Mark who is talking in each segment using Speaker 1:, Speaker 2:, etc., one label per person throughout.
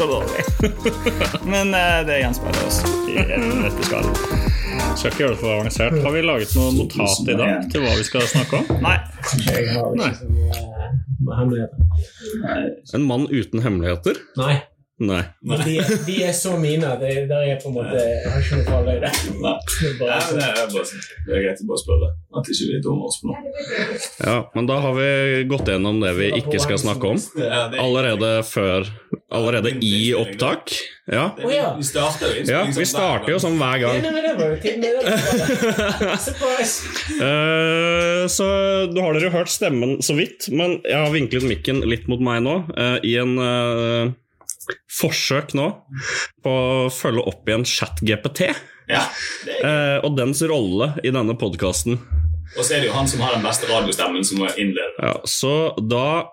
Speaker 1: Så dårlig. men uh, det gjenspeiler oss i en episkal.
Speaker 2: Skal ikke gjøre det for avansert. Har vi laget noe notat i dag til hva vi skal snakke om?
Speaker 1: Nei.
Speaker 2: Nei. En mann uten hemmeligheter?
Speaker 3: Nei.
Speaker 2: Nei.
Speaker 3: Men de, de er så mine. Det, der er på en måte Jeg har ikke noe farlig i det.
Speaker 4: Nei.
Speaker 3: Det er bare
Speaker 4: Nei, det, er bare, det er greit å bare spørre. At ikke vi dummer oss på noe.
Speaker 2: Ja, men da har vi gått gjennom det vi ikke skal snakke om.
Speaker 4: Er- er-
Speaker 2: Allerede før Allerede i opptak. Ja.
Speaker 3: Ja.
Speaker 4: Vi starter jo
Speaker 2: ja vi starter jo sånn hver gang. Eh, så nå har dere hørt stemmen så vidt, men jeg har vinklet mikken litt mot meg nå, eh, i en eh, forsøk nå på å følge opp igjen ChatGPT
Speaker 4: Ja, er,
Speaker 2: eh, og dens rolle i denne podkasten.
Speaker 4: og så er det jo han som har den beste radiostemmen, som må innlede.
Speaker 2: Ja, så da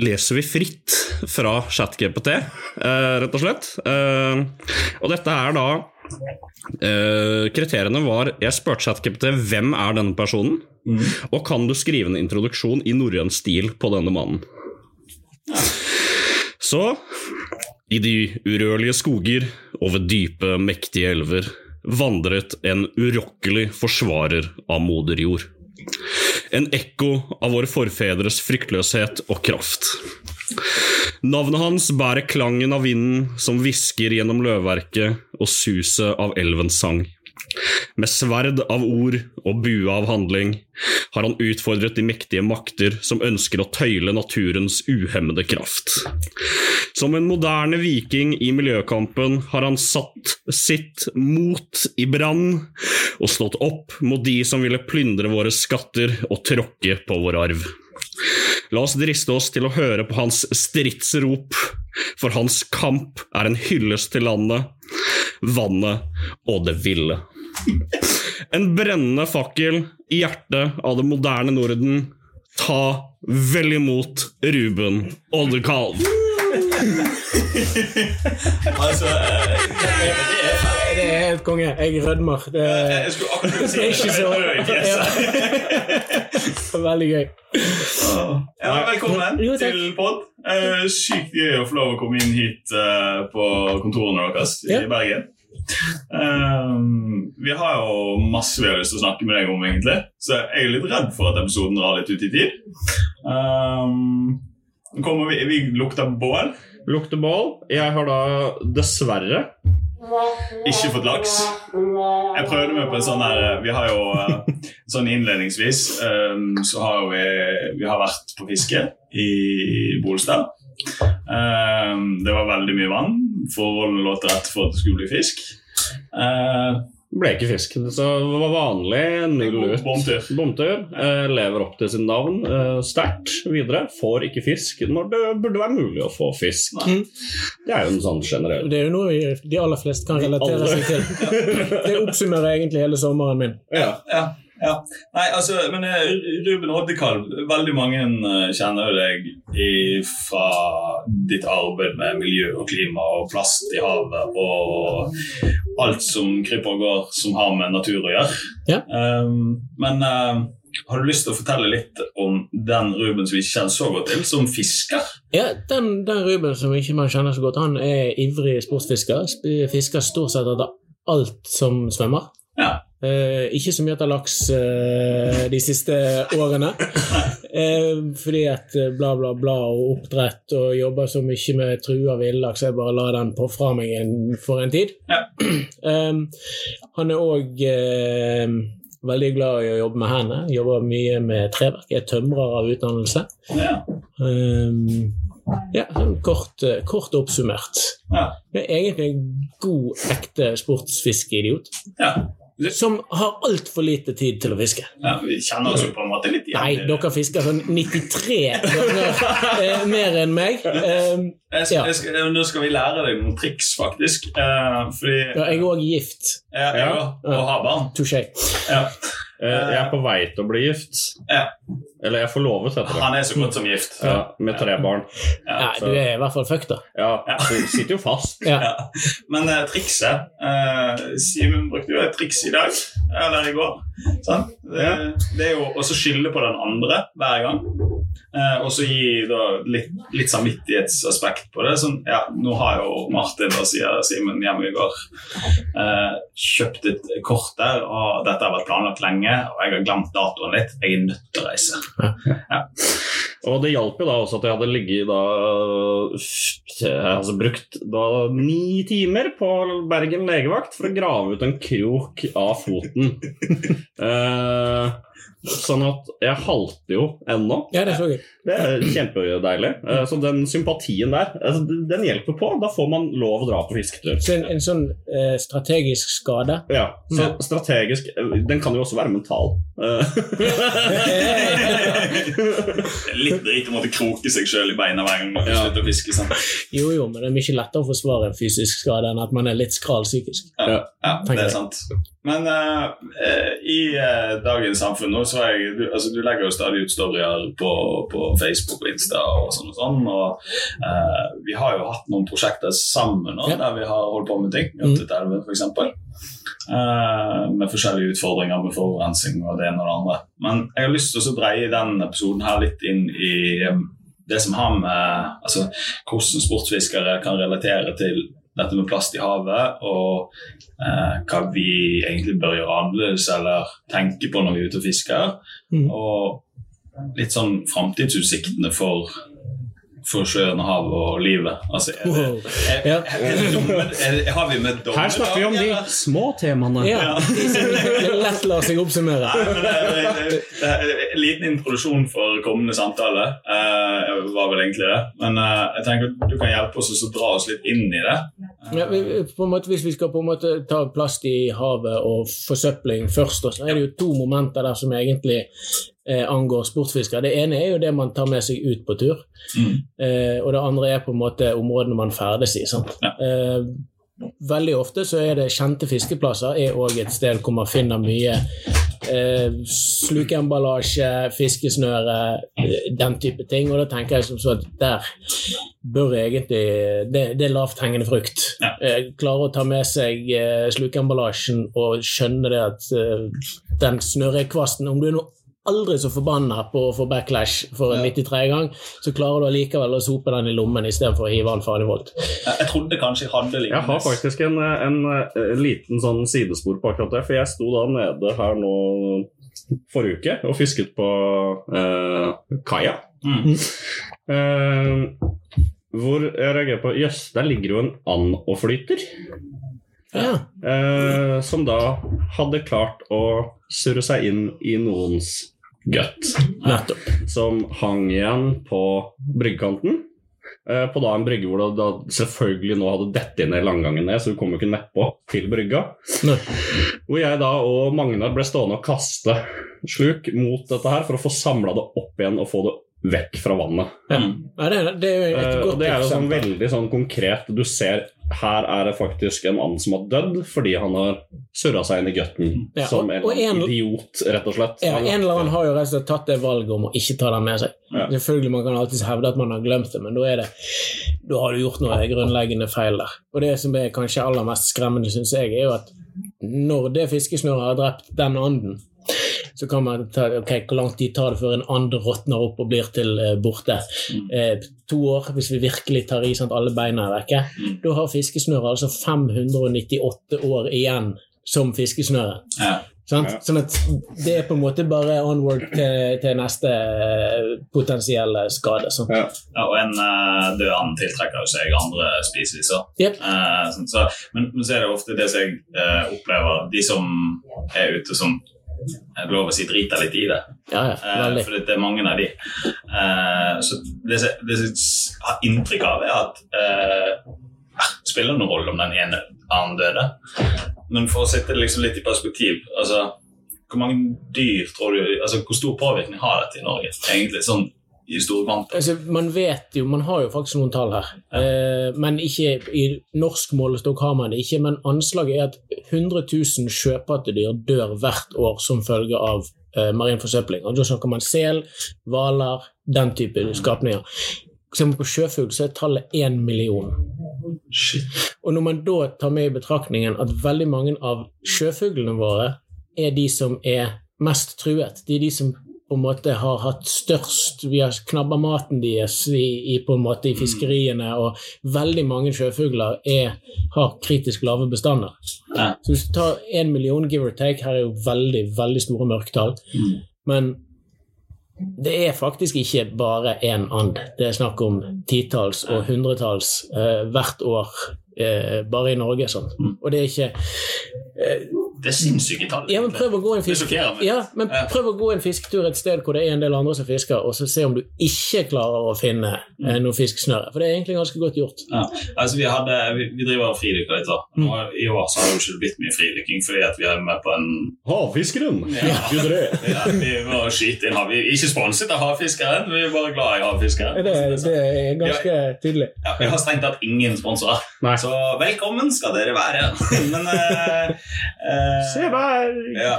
Speaker 2: leser vi fritt fra ChatGPT, eh, rett og slett. Eh, og dette er da Kriteriene var Jeg spurte ChatGPT hvem er denne personen, og kan du skrive en introduksjon i norrøn stil på denne mannen. Så i de urørlige skoger over dype, mektige elver vandret en urokkelig forsvarer av moder jord. En ekko av våre forfedres fryktløshet og kraft. Navnet hans bærer klangen av vinden som hvisker gjennom løvverket og suset av elvens sang. Med sverd av ord og bue av handling har han utfordret de mektige makter som ønsker å tøyle naturens uhemmede kraft. Som en moderne viking i miljøkampen har han satt sitt mot i brann og stått opp mot de som ville plyndre våre skatter og tråkke på vår arv. La oss driste oss til å høre på hans stridsrop, for hans kamp er en hyllest til landet, vannet og det ville. En brennende fakkel i hjertet av det moderne Norden. Ta vel imot Ruben Oddekalv.
Speaker 4: Altså, eh, det er
Speaker 3: Det er helt konge. Jeg rødmer. Det er,
Speaker 4: Jeg skulle akkurat si
Speaker 3: det ikke så. Veldig gøy.
Speaker 4: Ja, velkommen
Speaker 3: Jo,
Speaker 4: til pod. Eh, sykt gøy å få lov å komme inn hit eh, på kontorene deres
Speaker 3: Ja.
Speaker 4: i Bergen. Eh, vi har jo masse vi har lyst til å snakke med deg om, egentlig. Så jeg er litt redd for at episoden drar litt ut i tid. Um, kommer vi, vi lukter bål.
Speaker 2: Lukter bål. Jeg har da dessverre
Speaker 4: Ikke fått laks. Jeg prøvde meg på en sånn her Vi har jo eh, sånn innledningsvis eh, så har vi, vi har vært på fiske i Bolstad. Det var veldig mye vann. Forholdene lå til rette for at det skulle bli fisk. Eh,
Speaker 2: ble ikke fisk. Så det var vanlig. Null ut.
Speaker 4: Bomtur.
Speaker 2: Bomtur. Eh, lever opp til sin navn eh, sterkt videre. Får ikke fisk når det burde være mulig å få fisk.
Speaker 4: Nei.
Speaker 2: Det er jo en sånn generell
Speaker 3: Det er jo noe de aller fleste kan relatere seg til. Det oppsummerer egentlig hele sommeren min.
Speaker 2: ja.
Speaker 4: ja, ja. Nei, altså, men eh, Ruben Oddekalv, veldig mange eh, kjenner deg i, fra ditt arbeid med miljø og klima og plast i havet og alt som kryper og går som har med natur å gjøre.
Speaker 3: Ja.
Speaker 4: Um, men uh, har du lyst til å fortelle litt om den Ruben som vi ikke kjenner så godt til, som fisker?
Speaker 3: Ja, den, den Ruben som ikke man kjenner så godt, han er ivrig sportsfisker. Fisker stort sett etter alt som svømmer.
Speaker 4: Ja.
Speaker 3: Eh, ikke så mye etter laks eh, de siste årene. Eh, fordi at eh, bla, bla, bla og oppdrett og jobber så mye med trua villaks, jeg bare lar den på fra meg en, for en tid.
Speaker 4: Ja.
Speaker 3: Eh, han er òg eh, veldig glad i å jobbe med hendene. Jobber mye med treverk. Er tømrer av utdannelse.
Speaker 4: Ja.
Speaker 3: Um, ja, sånn kort, eh, kort oppsummert.
Speaker 4: Ja.
Speaker 3: Er egentlig en god, ekte sportsfiskeidiot.
Speaker 4: ja.
Speaker 3: Som har altfor lite tid til å fiske.
Speaker 4: Ja, vi kjenner oss jo på en måte litt igjen.
Speaker 3: Nei, dere fisker sånn 93 ganger eh, mer enn meg.
Speaker 4: Jeg
Speaker 3: Ja.
Speaker 4: jeg skal, nå skal vi lære deg noen triks, faktisk. Eh, fordi
Speaker 3: ja, jeg er òg gift.
Speaker 4: Ja, jeg, og har barn.
Speaker 3: Touché.
Speaker 4: Ja.
Speaker 2: Eh, Jeg er på vei til å bli gift.
Speaker 4: Ja.
Speaker 2: Eller jeg er forlovet, heter det.
Speaker 4: Han er så godt som gift.
Speaker 2: Ja, med tre barn.
Speaker 3: Ja, du er i hvert fall fucked, da.
Speaker 2: Ja, så sitter jo fast.
Speaker 3: Ja.
Speaker 4: Ja. Men uh, trikset uh, Simen brukte jo et triks i dag, eller i går. Sånn? Det, det er jo også skylde på den andre hver gang. Eh, og så gi da litt, litt samvittighetsaspekt på det. Sånn, ja, nå har jo Martin, sier Simen hjemme i går, eh, kjøpt et kort der, og dette har vært planlagt lenge, og jeg har glemt datoen litt. Jeg er nødt til å reise.
Speaker 2: Og det hjalp jo da også at jeg hadde ligget da altså brukt da ni timer på Bergen legevakt for å grave ut en krok av foten. eh, sånn at jeg halter jo ennå.
Speaker 3: Ja, det så.
Speaker 2: Det er kjempedeilig. Eh, så den sympatien der, altså, den hjelper på. Da får man lov å dra på fisketur.
Speaker 3: Så en, en sånn eh, strategisk skade
Speaker 2: Ja, så strategisk eh, Den kan jo også være mental. Eh,
Speaker 4: Litt dritt å måtte kroke seg sjøl i beina hver gang man
Speaker 2: Ja.
Speaker 4: slutter å fiske. Sant?
Speaker 3: Jo, jo, men det er mye lettere å forsvare en fysisk skade enn at man er litt skral psykisk.
Speaker 4: Ja, ja det er sant. Men eh, eh, i uh, dagens samfunn nå så er jeg, du, altså, du legger jo stadig ut storyer på, på Facebook og Insta og sånn og sånn. Og eh, vi har jo hatt noen prosjekter sammen nå
Speaker 3: Ja.
Speaker 4: der vi har holdt på med ting.
Speaker 3: Mm.
Speaker 4: 8-11 for eksempel. Eh, med forskjellige utfordringer med forurensning og det ene og det andre. Men jeg har lyst til å dreie den episoden her litt inn i eh, det som har med altså, hvordan sportsfiskere kan relatere til dette med plast i havet, og eh, hva vi egentlig bør gjøre annerledes eller tenke på når vi er ute og fisker.
Speaker 3: Mm.
Speaker 4: Og litt sånn framtidsutsiktene for, for sjøen og havet og livet. Altså, er det, er, er er, har vi med dommedag?
Speaker 2: her snakker vi om de små temaene.
Speaker 3: Ja, lett la seg oppsummere.
Speaker 4: Det, En liten introduksjon for kommende samtale uh, var vel egentlig det. Men uh, jeg tenker du kan hjelpe oss å dra oss litt inn i det.
Speaker 3: Ja, på en måte, hvis vi skal på en måte ta plast i havet og forsøpling først, så er det jo to momenter der som egentlig eh, angår sportsfiskere. Det ene er jo det man tar med seg ut på tur,
Speaker 4: Mm.
Speaker 3: eh, og det andre er på en måte områdene man ferdes i.
Speaker 4: Ja.
Speaker 3: Eh, veldig ofte så er det kjente fiskeplasser er òg et sted hvor man finner mye eh, slukeemballasje, fiskesnøre, eh, den type ting. Og da tenker jeg som så at der bør egentlig Det, det er lavthengende frukt.
Speaker 4: Ja.
Speaker 3: Eh, klare å ta med seg eh, slukeemballasjen og skjønne det at eh, den snørrekvasten Om du er noe aldri så forbanna på å få backlash for en
Speaker 4: Ja.
Speaker 3: 93 gang, så klarer du allikevel å sope den i lommen istedenfor å hive den farlig voldt.
Speaker 4: Jeg, jeg trodde kanskje jeg hadde lignende.
Speaker 2: Jeg har faktisk en, en, en liten sånn sidespor på akkurat det, for jeg sto da nede her nå forrige uke og fisket på eh, kaia.
Speaker 4: Mm.
Speaker 2: Eh, hvor jeg reagerer på Jøss, der ligger jo en and og flyter.
Speaker 3: Ja.
Speaker 2: Eh, som da hadde klart å surre seg inn i noens gut.
Speaker 3: Nettopp.
Speaker 2: Som hang igjen på bryggekanten. Eh, på da en brygge hvor det da selvfølgelig nå hadde dette ned langgangen ned, så du kom jo ikke nedpå til brygga. Hvor jeg da og Magnar ble stående og kaste sluk mot dette her for å få samla det opp igjen og få det vekk fra vannet.
Speaker 3: Ja. Det, er, det er jo et
Speaker 2: Eh,
Speaker 3: godt
Speaker 2: og det er jo sånn veldig sånn konkret. Du ser her er det faktisk en and som har dødd fordi han har surra seg inn i gutten
Speaker 3: Ja,
Speaker 2: som en,
Speaker 3: en-
Speaker 2: idiot, rett og slett.
Speaker 3: Ja, en eller annen har jo rett og slett tatt det valget om å ikke ta den med seg.
Speaker 2: Ja.
Speaker 3: Selvfølgelig Man kan alltid hevde at man har glemt det, men da, er det, da har du gjort noe grunnleggende feil der. Og Det som er kanskje aller mest skremmende, syns jeg, er jo at når det fiskesnøret har drept den anden, så kan man ta ok, Hvor lang tid tar det før en and råtner opp og blir til eh, borte? Eh, to år, hvis vi virkelig tar i sånn at alle beina er vekke.
Speaker 4: Mm.
Speaker 3: Da har fiskesnøret altså 598 år igjen som fiskesnøre.
Speaker 4: Ja.
Speaker 3: Sånn?
Speaker 2: Ja.
Speaker 3: Sånn at det er på en måte bare onward til, til neste eh, potensielle skade.
Speaker 2: Ja.
Speaker 4: Ja, og en uh, død and tiltrekker jo seg andre spiseviser.
Speaker 3: Yep.
Speaker 4: Uh, sånn, så, men, men så er det ofte det som jeg uh, opplever De som er ute som er lov å si driter litt i det.
Speaker 3: Ja, ja,
Speaker 4: Eh, for det er mange av de. Eh, så det jeg har inntrykk av, er at eh, det spiller noen rolle om den ene annen døde. men for å sette det liksom litt i perspektiv altså, Hvor mange dyr tror du altså, Hvor stor påvirkning har dette i Norge? egentlig, sånn i store kvanta?
Speaker 3: Altså, man vet jo, man har jo faktisk noen tall her, eh, men ikke i norsk målestokk har man det ikke. Men anslaget er at 100 000 sjøpattedyr dør hvert år som følge av eh, marin forsøpling. Og da snakker man sel, hvaler, den type skapninger. Ser man på sjøfugl, så er tallet én million.
Speaker 4: Shit.
Speaker 3: Og når man da tar med i betraktningen at veldig mange av sjøfuglene våre er de som er mest truet, de er de som på en måte har hatt størst Vi har knabba maten deres i, i, på en måte i fiskeriene, og veldig mange sjøfugler er, har kritisk lave bestander.
Speaker 4: Ja.
Speaker 3: Så hvis du tar én million, give or take, her er jo veldig, veldig store mørketall,
Speaker 4: Mm.
Speaker 3: men det er faktisk ikke bare én and. Det er snakk om titalls og hundretalls eh, hvert år eh, bare i Norge. Sånn.
Speaker 4: Mm.
Speaker 3: Og det er ikke eh,
Speaker 4: Det er sinnssyke tall.
Speaker 3: ja, men prøv å gå en
Speaker 4: Det
Speaker 3: fisk...
Speaker 4: sjokkerer meg.
Speaker 3: Ja, men prøv å gå en fisketur et sted hvor det er en del andre som fisker, og så se om du ikke klarer å finne
Speaker 4: Mm.
Speaker 3: eh, noe fiskesnøre. For det er egentlig ganske godt gjort.
Speaker 4: Ja. Altså, vi, hadde, vi, vi driver og fridykker litt. da.
Speaker 3: Mm.
Speaker 4: Nå, I år så har det jo ikke blitt mye fridykking fordi at vi er med på en
Speaker 2: Havfiskeren!
Speaker 4: Ja. Ja, Vi må skyte inn hav. Vi er ikke sponset av Havfiskeren, vi er bare glad i Havfiskeren.
Speaker 3: Det, det er ganske tydelig.
Speaker 4: Ja, vi har strengt tatt ingen sponsorer, så velkommen skal dere være. Men eh, eh,
Speaker 2: Se der!
Speaker 4: Ja.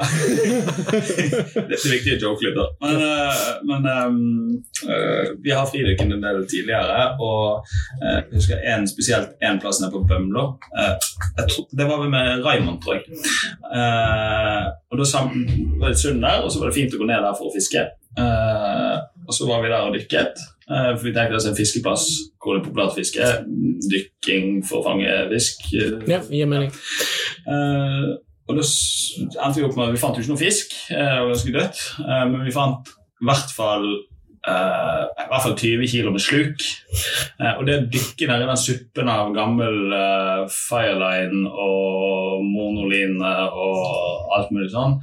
Speaker 4: det er viktig å joke litt, da. Men, eh, men um, eh, vi har fridykket en del tidligere, og jeg husker en spesielt en plass nede på Bømlo. Eh, det var vel med Raymond, tror jeg. Eh, og da sam- var det et sund der, og så var det fint å gå ned der for å fiske. Eh, og så var vi der og dykket. for vi tenkte oss en fiskeplass hvor det er populært fiske. Dykking for å fange fisk.
Speaker 3: Ja, gir mening.
Speaker 4: Eh, og da endte vi opp med Vi fant jo ikke noe fisk, og det var ganske dødt, eh, men vi fant i hvert fall Uh, i hvert fall 20 kilo med sluk. Uh, og det å dykke nedi den suppen av gammel uh, fireline og monoline og alt mulig sånn,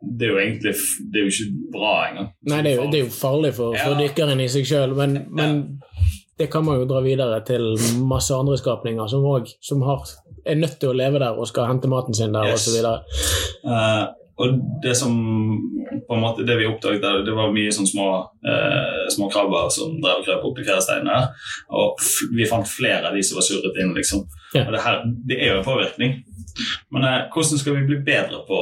Speaker 4: det er jo egentlig det er jo ikke bra engang.
Speaker 3: Nei, det er jo, det er jo farlig for, for
Speaker 4: Ja.
Speaker 3: dykkeren i seg sjøl, men, men det kan man jo dra videre til masse andre skapninger som, også, som har, er nødt til å leve der og skal hente maten sin der
Speaker 4: Yes.
Speaker 3: osv.
Speaker 4: Eh, og det som på en måte, det vi oppdaget det var mye sånn små, eh, små krabber som drev og krøp opp i fjæresteinene. Og vi fant flere av de som var surret inn. liksom.
Speaker 3: Ja.
Speaker 4: Og det, her, det er jo en påvirkning. Men eh, hvordan skal vi bli bedre på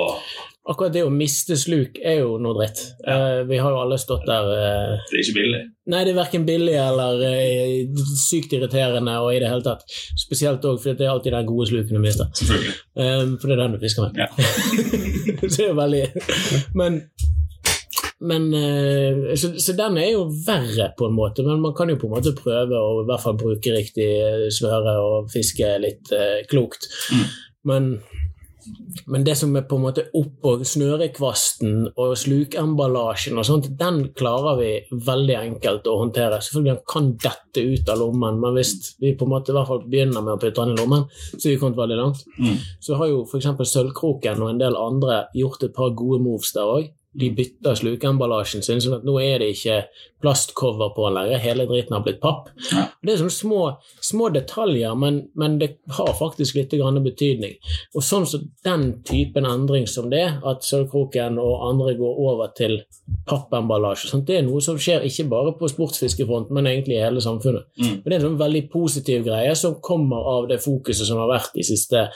Speaker 3: Akkurat det å miste sluk er jo noe dritt. Eh, vi har jo alle stått der uh,
Speaker 4: Det er ikke billig.
Speaker 3: Nei, det er verken billig eller uh, sykt irriterende og i det hele tatt. Spesielt òg fordi det er alltid den gode sluken du mister. Um, for det er den du fisker med.
Speaker 4: Ja.
Speaker 3: så det er jo veldig Men, men så, så den er jo verre, på en måte. Men man kan jo på en måte prøve å i hvert fall bruke riktig svøre og fiske litt klokt.
Speaker 4: Mm.
Speaker 3: Men men det som er på en måte oppå snørekvasten og slukemballasjen og sånt, den klarer vi veldig enkelt å håndtere. Selvfølgelig kan dette ut av lommen, men hvis vi på en måte i hvert fall begynner med å putte den i lommen, så er vi kommet veldig langt.
Speaker 4: Mm.
Speaker 3: Så har jo f.eks. Sølvkroken og en del andre gjort et par gode moves der òg. De bytter slukeemballasjen sin, sånn at nå er det ikke plastcover på den lenger. Hele driten har blitt papp. Det er sånne små, små detaljer, men, men det har faktisk litt grann betydning. Og sånn som den typen endring som det, at Sølvkroken og andre går over til pappemballasje, sånn, det er noe som skjer ikke bare på sportsfiskefronten, men egentlig i hele samfunnet.
Speaker 4: Mm.
Speaker 3: Men Det er en sånn veldig positiv greie som kommer av det fokuset som har vært de siste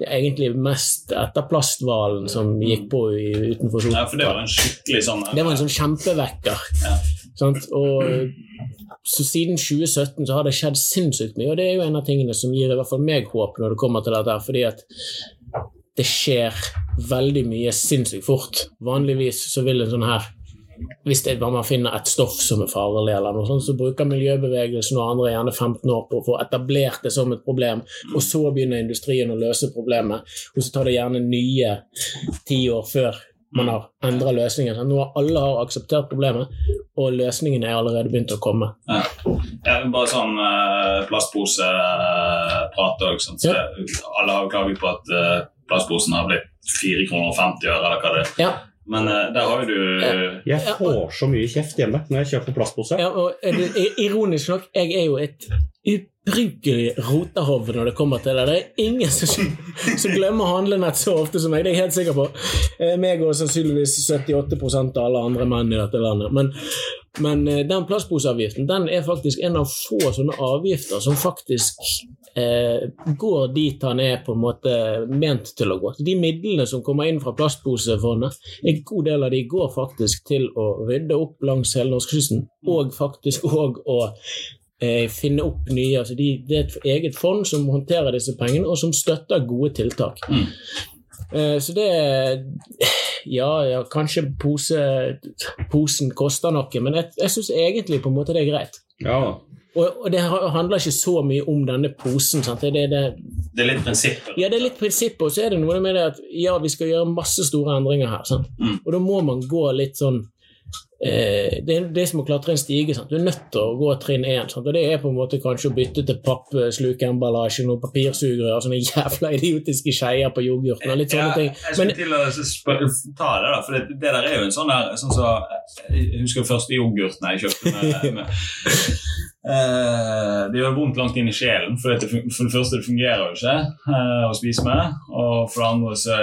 Speaker 3: Egentlig mest etter plasthvalen som gikk på i, utenfor
Speaker 4: Ja, for det var en skikkelig sånn
Speaker 3: det var en sånn kjempevekker.
Speaker 4: Ja.
Speaker 3: Sant? Og så siden 2017 så har det skjedd sinnssykt mye, og det er jo en av tingene som gir i hvert fall meg håp når det kommer til dette, fordi at det skjer veldig mye sinnssykt fort. Vanligvis så vil en sånn her hvis det, man finner et stoff som er farlig, eller noe sånt, så bruker miljøbevegelsen og andre gjerne 15 år på å få etablert det som et problem, og så begynner industrien å løse problemet, og så tar det gjerne nye ti år før man har endra løsningen. Nå har alle har akseptert problemet, og løsningen er allerede begynt å komme.
Speaker 4: Ja. Ja, bare sånn uh, plastposeprat òg. Sånn, så
Speaker 3: Ja.
Speaker 4: Alle har klaget på at uh, plastposen har blitt 4,50 kroner og 50 øre, eller hva det er.
Speaker 3: Ja,
Speaker 4: Men uh, der har jo du
Speaker 2: Jeg får så mye kjeft hjemme når jeg kjøper plastpose.
Speaker 3: ja og ironisk nok, jeg er jo et ubrukelig rotehovd når det kommer til det. Det er ingen som, som glemmer handlenett så ofte som meg, det er jeg helt sikker på. Eh, meg og sannsynligvis 78 av alle andre menn i dette landet. Men, men eh, den plastposeavgiften den er faktisk en av få sånne avgifter som faktisk eh, går dit han er på en måte ment til å gå. De midlene som kommer inn fra plastposefondet, en god del av de går faktisk til å rydde opp langs hele norskekysten, og faktisk òg å eh, finne opp nye. Altså de, det er et eget fond som håndterer disse pengene, og som støtter gode tiltak. Eh, så det Ja, ja kanskje pose, posen koster noe, men jeg, jeg syns egentlig på en måte det er greit.
Speaker 2: Ja,
Speaker 3: Og, og det handler ikke så mye om denne posen. Det, det, det,
Speaker 4: Det er litt prinsippet.
Speaker 3: ja, det er litt prinsippet, og så er det noe med det at ja, vi skal gjøre masse store endringer her.
Speaker 4: Mm.
Speaker 3: Og da må man gå litt sånn det, er, det er som å klatre en stige. Sant? Du er nødt til å gå trinn én. Og det er på en måte kanskje å bytte til pappslukeemballasje, noen papirsugerør, sånne jævla idiotiske skeier på yoghurten og litt sånne ting.
Speaker 4: Jeg skulle til å spørre, ta det, da. For det, det der er jo en sånn der sånn så, Jeg husker første yoghurten jeg kjøpte med, med Eh, det gjør vondt langt inn i sjelen. For det, for det første, det fungerer jo ikke eh, å spise med. Og for det andre så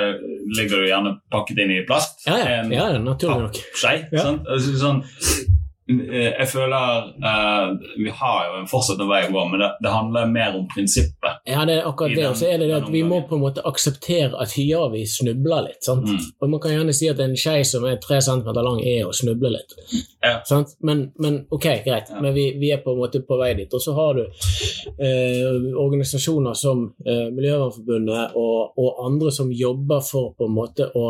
Speaker 4: ligger du gjerne pakket inn i plast.
Speaker 3: ja, ja,
Speaker 4: En
Speaker 3: ja, naturlig nok.
Speaker 4: skei.
Speaker 3: Ja.
Speaker 4: sant? Altså, sånn, jeg føler uh, Vi har jo en fortsatt en vei å gå, men det, det handler mer om prinsippet.
Speaker 3: Ja, det er akkurat det. Og så er det det at vi må på en måte akseptere at ja, vi snubler litt. sant?
Speaker 4: Mm.
Speaker 3: Og man kan gjerne si at en skei som er tre centimeter lang, er å snuble litt.
Speaker 4: Ja.
Speaker 3: Sant? Men, men ok, greit.
Speaker 4: Ja.
Speaker 3: Men vi, vi er på en måte på vei dit. Og så har du eh, organisasjoner som eh, Miljøvernforbundet og, og andre som jobber for på en måte å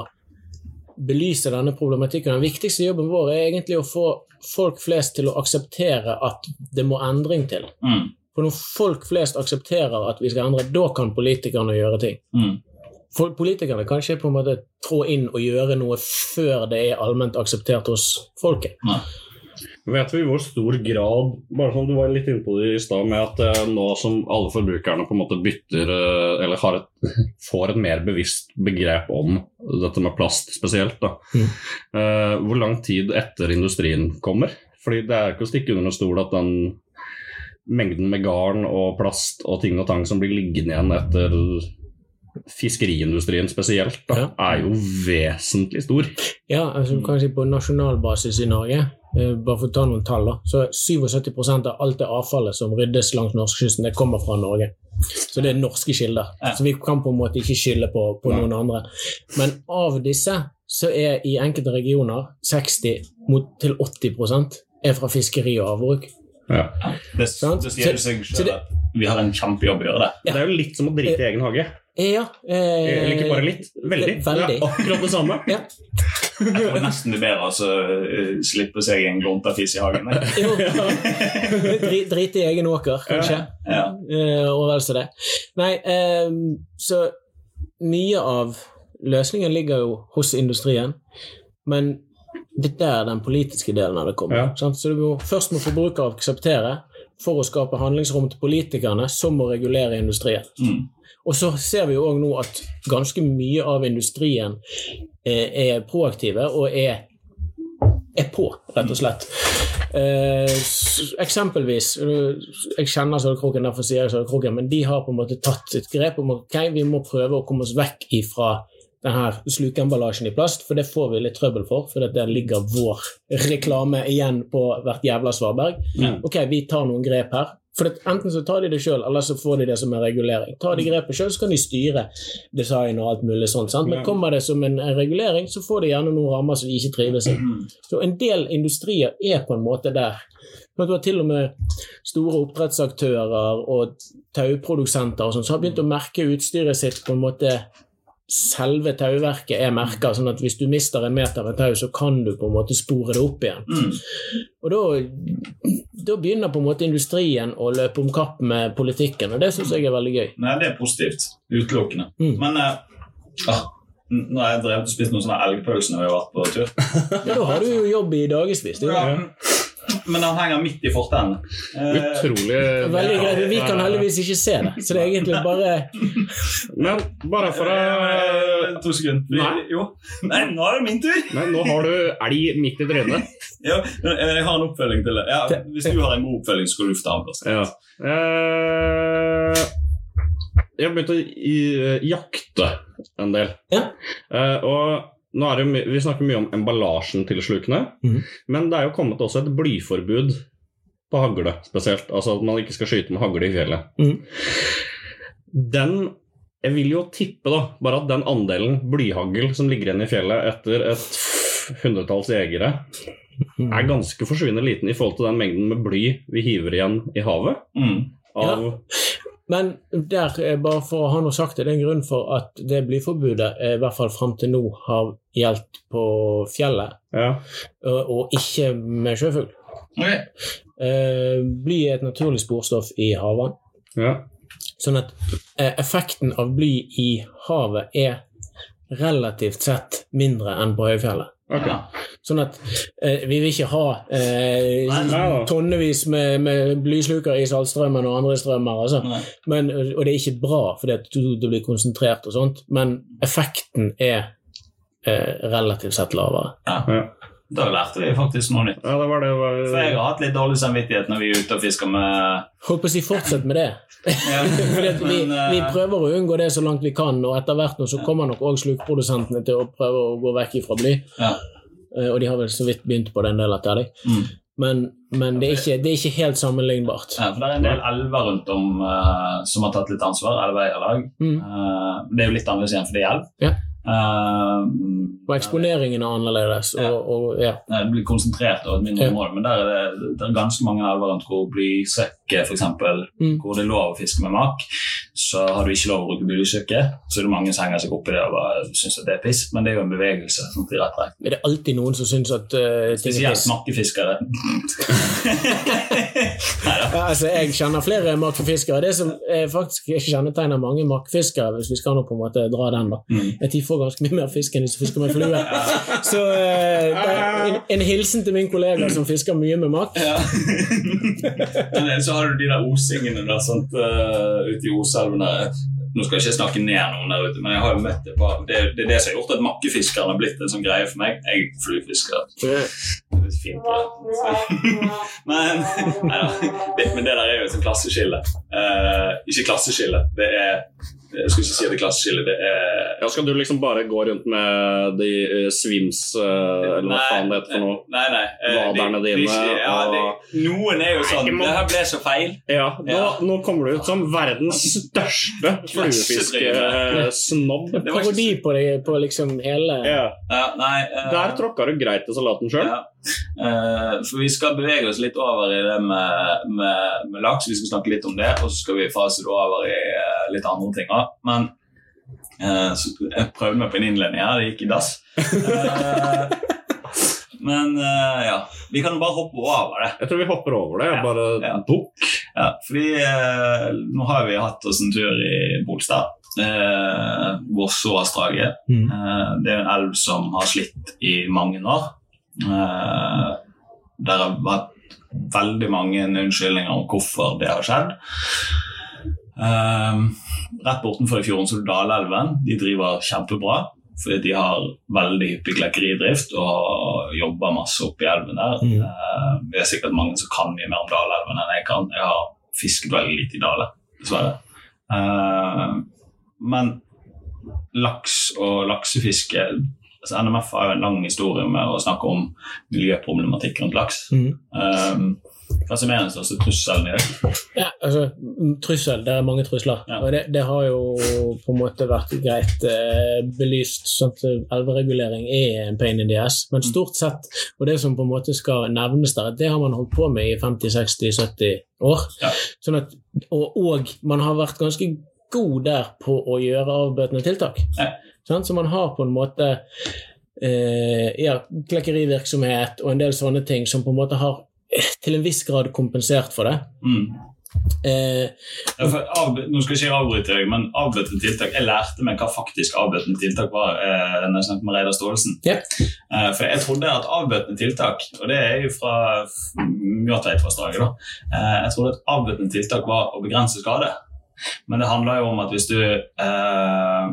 Speaker 3: belyse denne problematikken. Den viktigste jobben vår er egentlig å få folk flest til å akseptere at det må endring til.
Speaker 4: Mm.
Speaker 3: For når folk flest aksepterer at vi skal endre, da kan politikerne gjøre ting.
Speaker 4: Mm.
Speaker 3: For politikerne kan ikke på en måte trå inn og gjøre noe før det er allment akseptert hos folket.
Speaker 2: Vet vi i hvor stor grad bare som Du var litt inne på det i stad, med at eh, nå som alle forbrukerne på en måte bytter eh, Eller har et, får et mer bevisst begrep om dette med plast spesielt, da.
Speaker 3: Mm.
Speaker 2: Eh, hvor lang tid etter industrien kommer? Fordi det er ikke å stikke under stol at den mengden med garn og plast og ting og tang som blir liggende igjen etter fiskeriindustrien spesielt, da,
Speaker 3: Ja.
Speaker 2: er jo vesentlig stor.
Speaker 3: Ja, altså kan si På nasjonal basis i Norge, bare for å ta noen tall, da, så 77% av alt det avfallet som ryddes langs norskekysten, det kommer fra Norge. Så det er norske kilder.
Speaker 4: Ja.
Speaker 3: Så vi kan på en måte ikke skylde på, på noen andre. Men av disse så er i enkelte regioner 60 mot til 80 er fra fiskeri og havbruk.
Speaker 2: Ja.
Speaker 4: Det, det sier seg
Speaker 3: så
Speaker 4: selv at vi har en kjempejobb å gjøre det.
Speaker 2: Det er jo litt som å drite i egen hage.
Speaker 3: Ja, eh,
Speaker 2: Eller ikke bare litt, veldig.
Speaker 3: Veldig.
Speaker 2: Er akkurat det samme.
Speaker 3: Ja.
Speaker 4: Jeg tror nesten det er bedre altså, eh, slippe seg en gontafiss i hagen.
Speaker 3: Jo. Dri- Drite i egen åker, kanskje.
Speaker 4: Ja.
Speaker 3: Eh, og vel så det. Nei, eh, så mye av løsningen ligger jo hos industrien, men det er der den politiske delen av det kommer.
Speaker 2: Ja.
Speaker 3: Sant? Så du må, først må forbrukere akseptere for å skape handlingsrom til politikerne, som må regulere industrien.
Speaker 4: Mm.
Speaker 3: Og så ser vi jo òg nå at ganske mye av industrien eh, er proaktive og er, er på, rett og slett. Eh, eksempelvis eh, Jeg kjenner Sølvkroken, derfor sier jeg Sølvkroken, men de har på en måte tatt et grep om at ok, vi må prøve å komme oss vekk ifra den her slukeemballasjen i plast, for det får vi litt trøbbel for, for der ligger vår reklame igjen på hvert jævla svaberg.
Speaker 2: Mm.
Speaker 3: Ok, vi tar noen grep her. For enten så tar de det sjøl, eller så får de det som en regulering. Tar de grepet sjøl, så kan de styre design og alt mulig sånt. Sant? Men kommer det som en, regulering, så får de gjerne noen rammer som de ikke trives i.
Speaker 4: Mm.
Speaker 3: Så en del industrier er på en måte der. Men Du har til og med store oppdrettsaktører og tauprodusenter og sånn, som har begynt å merke utstyret sitt på en måte Selve tauverket er merka, sånn at hvis du mister en meter med tau, så kan du på en måte spore det opp igjen.
Speaker 4: Mm.
Speaker 3: Og da, da begynner på en måte industrien å løpe om kapp med politikken, og det syns jeg er veldig gøy.
Speaker 4: Nei, det er positivt. Utelukkende.
Speaker 3: Mm.
Speaker 4: Men uh, ah, nå har jeg drevet og spist noen sånne elgpølser når vi har vært på tur.
Speaker 3: Ja, Da har du jo jobb i dagevis.
Speaker 4: Ja. Men den henger midt i fortenden. Eh,
Speaker 2: Utrolig
Speaker 3: Veldig greit, vi kan heldigvis ikke se det. Så det er egentlig bare
Speaker 2: Men bare for å
Speaker 4: eh, To sekunder.
Speaker 2: Nei.
Speaker 4: Jo. Nei, nå er det min tur!
Speaker 2: Nei, nå har du elg midt i trynet.
Speaker 4: Ja, jeg har en oppfølging til det. Ja, hvis du har en god oppfølging, skal du lufte av.
Speaker 2: Ja. Eh, jeg har begynt å jakte en del.
Speaker 3: Ja.
Speaker 2: Eh, og nå er det, vi snakker mye om emballasjen til slukene,
Speaker 3: mm.
Speaker 2: men det er jo kommet også et blyforbud på hagle spesielt. Altså at man ikke skal skyte med hagle i fjellet.
Speaker 3: Mm.
Speaker 2: Den Jeg vil jo tippe da, bare at den andelen blyhagl som ligger igjen i fjellet etter et hundretalls jegere, er ganske forsvinnende liten i forhold til den mengden med bly vi hiver igjen i havet.
Speaker 4: Mm.
Speaker 2: Av,
Speaker 3: Men der, eh, bare for å ha noe sagt, det er en grunn for at det blyforbudet, eh, i hvert fall fram til nå, har gjeldt på fjellet,
Speaker 2: ja.
Speaker 3: og, og ikke med sjøfugl.
Speaker 4: Ok.
Speaker 3: Eh, bly er et naturlig sporstoff i havvann.
Speaker 2: Ja.
Speaker 3: Sånn at eh, effekten av bly i havet er relativt sett mindre enn på høyfjellet.
Speaker 2: Ok.
Speaker 4: Ja.
Speaker 3: Sånn at eh, vi vil ikke ha eh, tonnevis med, med blysluker i saltstrømmen og andre strømmer. Altså. Men, og det er ikke bra, fordi at du- det blir konsentrert og sånt, men effekten er eh, relativt sett lavere.
Speaker 2: Ja.
Speaker 4: Da lærte vi faktisk noe nytt.
Speaker 2: ja, det var det.
Speaker 4: For jeg har hatt litt dårlig samvittighet når vi er ute og fisker med
Speaker 3: Holdt på å si fortsett med det.
Speaker 4: Ja,
Speaker 3: Fordi at vi,
Speaker 4: eh,
Speaker 3: vi prøver å unngå det så langt vi kan, og etter hvert nå så kommer nok òg slukprodusentene til å prøve å gå vekk ifra bly.
Speaker 4: Ja.
Speaker 3: Eh, Og de har vel så vidt begynt på det en del etter deg.
Speaker 4: Mm.
Speaker 3: Men, men det, er ikke, det er ikke helt sammenlignbart.
Speaker 4: Ja, for Det er en del elver rundt om uh, som har tatt litt ansvar. Elveeierlag.
Speaker 3: Mm.
Speaker 4: Uh, det er jo litt annerledes igjen for det er elv.
Speaker 3: Ja.
Speaker 4: Eh,
Speaker 3: Og eksponeringen er annerledes.
Speaker 4: Ja.
Speaker 3: Og, ja.
Speaker 4: Det blir konsentrert over et mindre
Speaker 3: Ja.
Speaker 4: område, men der er det, det er ganske mange elver rundt hvor blysøkke, f.eks.,
Speaker 3: Mm.
Speaker 4: hvor det er lov å fiske med mak, så har du ikke lov å bruke blysøkke. Så er det mange som henger seg opp i det og bare syns det er piss, men det er jo en bevegelse. sånn til rett retning.
Speaker 3: Er det alltid noen som syns at uh, ting er
Speaker 4: Spesielt makkefiskere.
Speaker 3: Ja, altså, jeg kjenner flere makkefiskere. Det som faktisk kjennetegner mange makkefiskere, hvis vi skal nå på en måte dra den, da,
Speaker 4: Mm.
Speaker 3: er at de får ganske mye mer fisk enn de som fisker med flue. Så uh, en, en hilsen til min kollega som fisker mye med makk.
Speaker 4: Ja. Så har du de der osingene der, sant, uh, ute i Oselven der. Nå skal jeg ikke snakke ned noen der ute, men jeg har jo møtt det på Det, det er det som har gjort at makkefiskeren har blitt en sånn greie for meg. Jeg er fluefisker. Det er fint, ja. men, neida. det, men det der er jo et sånt klasseskille. Uh, ikke klasseskille, det er Jeg skulle ikke si det er klasseskille, det er
Speaker 2: Ja, Skal du liksom bare gå rundt med de uh, svims, uh, eller hva faen det heter for noe?
Speaker 4: Nei, nei.
Speaker 2: Vaderne
Speaker 4: er
Speaker 2: dine,
Speaker 4: de, Ja, de, noen er jo sånn Det her ble så feil.
Speaker 2: Ja, nå,
Speaker 4: Ja.
Speaker 2: nå kommer du ut som verdens største fluefiskesnobb.
Speaker 4: Hva var de
Speaker 3: Parodi på, det, på liksom hele
Speaker 2: Ja.
Speaker 4: Ja, nei,
Speaker 2: Der tråkka du greit i salaten sjøl.
Speaker 4: Eh, for vi skal bevege oss litt over i det med, med, med laks. Vi skal snakke litt om det, og så skal vi fase det over i eh, litt andre ting òg. Men så jeg prøvde meg på en innledning her, det gikk i dass. Men ja, vi kan jo bare hoppe over det.
Speaker 2: Jeg tror vi hopper over det.
Speaker 4: Ja.
Speaker 2: Bare
Speaker 4: Ja.
Speaker 2: bukk.
Speaker 4: Ja, fordi nå har vi hatt oss en tur i Bolstad. Eh, Vossåvassdraget.
Speaker 3: Mm.
Speaker 4: Det er en elv som har slitt i mange år. Eh, det har vært veldig mange unnskyldninger om hvorfor det har skjedd. Eh, rett bortenfor i fjorden så er Dalelven. De driver kjempebra. Fordi de har veldig hyppig klekkeridrift og jobber masse oppi elven der.
Speaker 3: Mm.
Speaker 4: Eh, det er sikkert mange som kan mye mer om Dalelven enn jeg kan. Jeg har fisket veldig lite i Dale, dessverre. Eh, men laks og laksefiske altså NMF har jo en lang historie med å snakke om miljøproblematikk rundt laks.
Speaker 3: Mm.
Speaker 4: Um, hva som er den største trusselen i det?
Speaker 3: Ja, altså, mm, trussel. Det er mange trusler.
Speaker 4: Ja.
Speaker 3: Og det, det har jo på en måte vært greit eh, belyst. sånn at Elveregulering er en pain in the ass. Men stort sett, og det som på en måte skal nevnes der, det har man holdt på med i 50-60-70 år.
Speaker 4: Ja.
Speaker 3: Sånn at, og, og man har vært ganske god der på å gjøre avbøtende tiltak.
Speaker 4: Ja.
Speaker 3: Sant? Så man har på en måte eh, ja, klekkerivirksomhet og en del sånne ting som på en måte har eh, til en viss grad kompensert for det.
Speaker 4: Mm.
Speaker 3: Eh,
Speaker 4: Ja, av, nå skal jeg ikke avbryte deg, men avbøtende tiltak Jeg lærte meg hva faktisk avbøtende tiltak var eh, når jeg snakket med Reidar Staalesen.
Speaker 3: Ja.
Speaker 4: Eh, for jeg trodde at avbøtende tiltak, og det er jo fra Mjøtveitvassdraget, da eh, Jeg trodde at avbøtende tiltak var å begrense skade. Men det handler jo om at hvis du eh,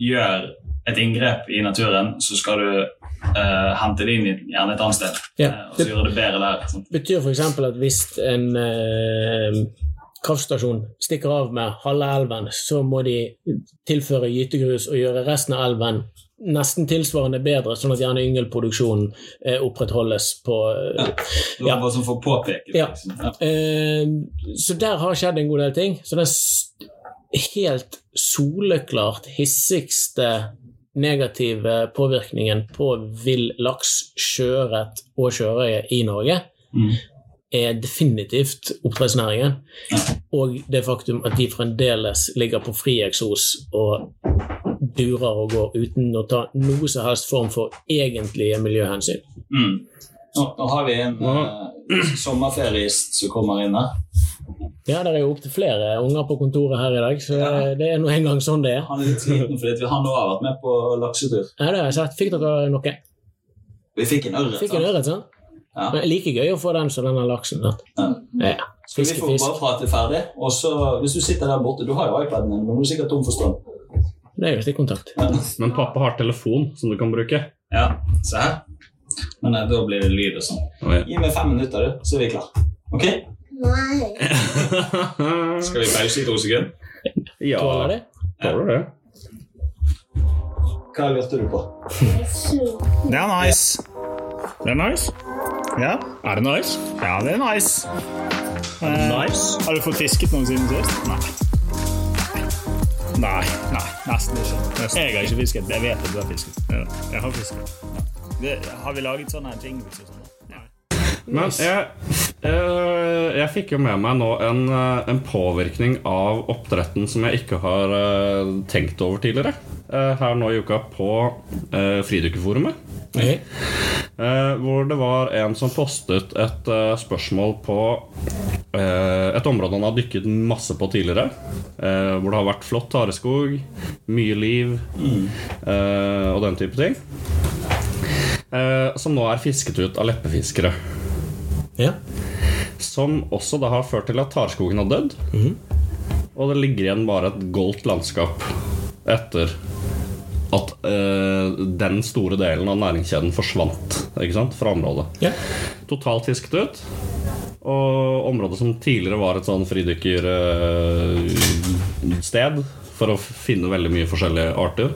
Speaker 4: gjør et inngrep i naturen, så skal du uh, hente det inn i gjerne et annet sted.
Speaker 3: Ja.
Speaker 4: Uh, og så gjøre det bedre der. Sånn.
Speaker 3: betyr f.eks. at hvis en uh, kraftstasjon stikker av med halve elven, så må de tilføre gytegrus og gjøre resten av elven nesten tilsvarende bedre, sånn at gjerne yngelproduksjonen eh, opprettholdes på eh,
Speaker 4: Det
Speaker 3: Ja.
Speaker 4: bare sånn for å påpeke.
Speaker 3: Ja.
Speaker 4: Liksom. Ja.
Speaker 3: Eh, så der har skjedd en god del ting. Så den s- helt soleklart hissigste negative påvirkningen på vill laks, sjøørret og sjørøye i Norge
Speaker 4: Mm.
Speaker 3: er definitivt oppdrettsnæringen. Og det faktum at de fremdeles ligger på fri eksos og durer og går uten å ta noe som helst form for egentlige miljøhensyn.
Speaker 4: Mm. Nå, nå har vi en uh, sommerferieist som kommer inn her.
Speaker 3: Ja, det er jo opptil flere unger på kontoret her i dag, så
Speaker 4: Ja.
Speaker 3: det er nå engang sånn det er.
Speaker 4: Han er litt sliten fordi han også har vært med på laksetur.
Speaker 3: Ja, det har jeg sett. Fikk dere noe?
Speaker 4: Vi fikk en ørret.
Speaker 3: Fikk en ørret, sant?
Speaker 4: Ja.
Speaker 3: Men like gøy å få den som denne laksen.
Speaker 4: Ja.
Speaker 3: Ja.
Speaker 4: Skal vi få bare prate ferdig? Og så, hvis du sitter der borte, du har jo iPaden din, men du er sikkert tom for strøm.
Speaker 3: Det er jo stikkontakt.
Speaker 4: Ja,
Speaker 2: Men pappa har telefon som du kan bruke.
Speaker 4: ja. se her. Men eh, da blir det lyd og sånn. Gi meg fem minutter, du, så er vi klar. Ok? Skal vi pause i to sekunder?
Speaker 2: ja,
Speaker 3: Tåler det?
Speaker 2: tåler det.
Speaker 4: Hva lurte du på?
Speaker 1: Det er nice. Det er nice. Ja. Er det nice? Ja, det er nice. Eh,
Speaker 2: Nice.
Speaker 1: Har du fått fisket noen siden sist? Nei. Nei, nei, nesten ikke. Jeg har ikke fisket. Jeg vet at du har fisket. Ja, Jeg har fisket. Ja. Det, har vi laget sånne jingles og sånn? Nei.
Speaker 2: Men jeg, jeg fikk jo med meg nå en, eh, en påvirkning av oppdretten som jeg ikke har eh, tenkt over tidligere. eh, her nå i uka på Fridykkerforumet.
Speaker 3: Ok.
Speaker 2: Eh, hvor det var en som postet et eh, spørsmål på eh, et område han har dykket masse på tidligere. eh, hvor det har vært flott tareskog, mye liv mm. og den type ting. Eh, som nå er fisket ut av leppefiskere.
Speaker 3: Ja.
Speaker 2: Som også da har ført til at tarskogen har dødd. Og det ligger igjen bare et goldt landskap etter at eh, den store delen av næringskjeden forsvant ikke sant, fra området.
Speaker 3: Yeah.
Speaker 2: Totalt fisket ut. Og området som tidligere var et sånn fridykkersted for å finne veldig mye forskjellige arter,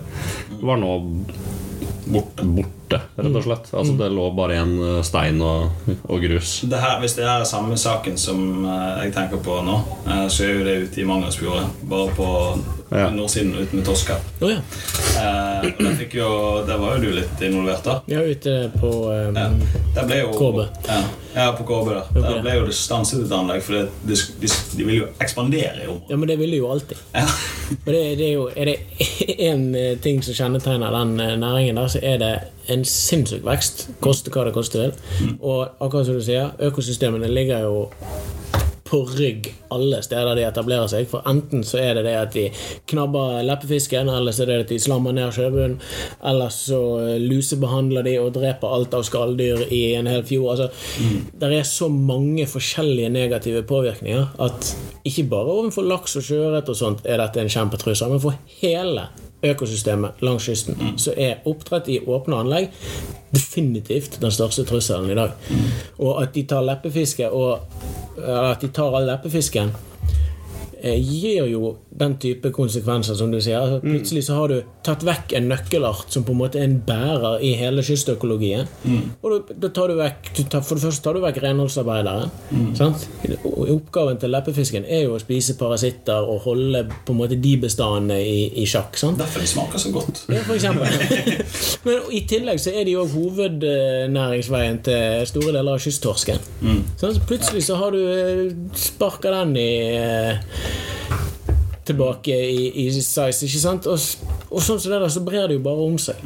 Speaker 2: var nå borte, borte rett og slett. Altså Det lå bare igjen eh, stein og, og grus.
Speaker 4: Det her, hvis det her er samme saken som eh, jeg tenker på nå, eh, så er jo det ute i Mangalsfjorden. Bare på
Speaker 2: Ja.
Speaker 4: nordsiden ute med Toska.
Speaker 3: Oh, ja.
Speaker 4: Eh, og der, fikk jo, der var jo du litt involvert, da.
Speaker 3: Er ute på um,
Speaker 4: Ja. Der ble jo,
Speaker 3: Kåbe.
Speaker 4: Ja, ja, på Kåbe. Der.
Speaker 3: okay.
Speaker 4: der ble jo det stanset et anlegg, for det, de, de, de ville jo ekspandere i området.
Speaker 3: Ja, men det ville jo alltid.
Speaker 4: Ja.
Speaker 3: Og det, det er jo Er det én ting som kjennetegner den næringen, der, så er det en sinnssyk vekst. Koste hva det koste vil. Og akkurat som du sier, økosystemene ligger jo på rygg alle steder de etablerer seg. For enten så er det det at de knabber leppefisken, eller så er det at de slammer ned sjøbunnen, eller så eh, lusebehandler de og dreper alt av skalldyr i en hel fjord. Altså, Det er så mange forskjellige negative påvirkninger at ikke bare overfor laks og sjøørret og sånt er dette en kjempetrussel, men for hele økosystemet langs kysten så er oppdrett i åpne anlegg definitivt den største trusselen i dag. Og at de tar leppefiske og at de tar all leppefisken eh, gir jo den type konsekvenser, som du sier. Altså, plutselig så har du tatt vekk en nøkkelart som på en måte er en bærer i hele kystøkologien. Og da, tar du vekk du tar, For det første tar du vekk renholdsarbeideren. Sant? Og Oppgaven til leppefisken er jo å spise parasitter og holde på en måte de bestandene i, i sjakk. Sant?
Speaker 4: Derfor de smaker så godt.
Speaker 3: Ja, for eksempel. Men i tillegg så er de òg hovednæringsveien til store deler av kysttorsken. Mm. så plutselig så har du eh, sparka den i eh, tilbake i, i size, ikke sant? Og, og sånn som det der, så brer det jo bare om seg.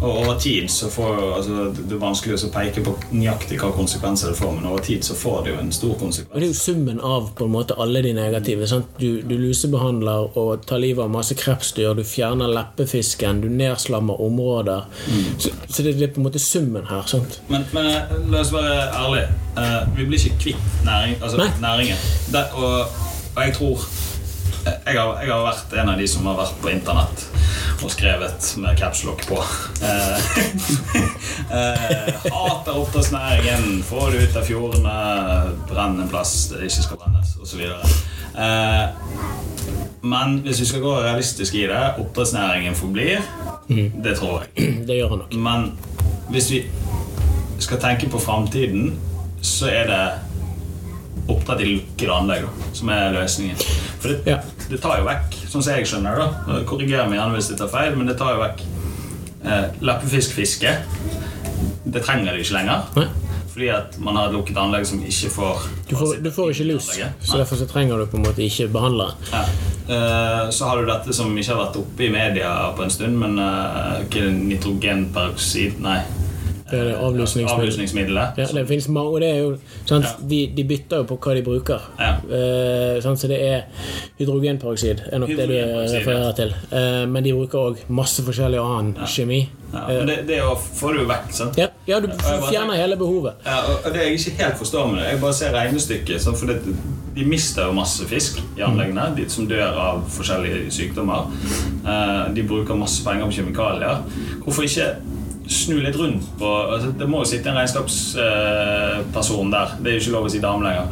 Speaker 4: Og over tid så får altså, Det er vanskelig å peke på nøyaktig hva konsekvenser det får, men over tid så får det jo en stor konsekvens.
Speaker 3: Og det er jo summen av på en måte alle de negative. Sant? Du, du lusebehandler og tar livet av masse krepsdyr, du fjerner leppefisken, du nedslammer områder. Så, så det, det er på en måte summen her. Sant?
Speaker 4: Men, men eh, la oss være ærlige. Uh, vi blir ikke kvitt næring, altså, næringen. Det, og, og jeg tror jeg har, jeg har vært en av de som har vært på internett og skrevet med capslock på. Eh, eh, hater oppdrettsnæringen, få det ut av fjordene, brenn en plass det ikke skal brennes, osv. Eh, men hvis vi skal gå realistisk i det, oppdrettsnæringen forblir. Det tror jeg.
Speaker 3: Det gjør han nok.
Speaker 4: Men hvis vi skal tenke på framtiden, så er det oppdrett i lukkede anlegg da, som er løsningen. For det,
Speaker 3: Ja.
Speaker 4: det tar jo vekk, sånn som jeg skjønner det, korriger meg gjerne hvis jeg tar feil, men det tar jo vekk eh, leppefiskfiske. Det trenger de ikke lenger.
Speaker 3: Nei.
Speaker 4: Fordi at man har et lukket anlegg som ikke får
Speaker 3: Du får, du får ikke lus, så derfor så trenger du på en måte ikke behandlere.
Speaker 4: Ja. Eh, Så har du dette som ikke har vært oppe i media på en stund, men uh, er nitrogenperoksid Nei.
Speaker 3: Det er det avlusningsmiddel.
Speaker 4: Avlusningsmiddelet.
Speaker 3: Ja, det finnes mange, og det er jo sant? De, de bytter jo på hva de bruker.
Speaker 4: Ja.
Speaker 3: Eh, sant? Så det er hydrogenperoksid, er nok det du refererer til. Eh, men de bruker òg masse forskjellig annen kjemi.
Speaker 4: Ja, men det, det å få det jo vekk, sant?
Speaker 3: Ja, ja, du fjerner hele behovet.
Speaker 4: Ja, og det jeg ikke helt forstår med det, jeg bare ser regnestykket. Sant? for det, de mister jo masse fisk i anleggene, de som dør av forskjellige sykdommer. Eh, de bruker masse penger på kjemikalier. Hvorfor ikke snu litt rundt på altså, Det må jo sitte en regnskapsperson der. Det er jo ikke lov å si dame lenger.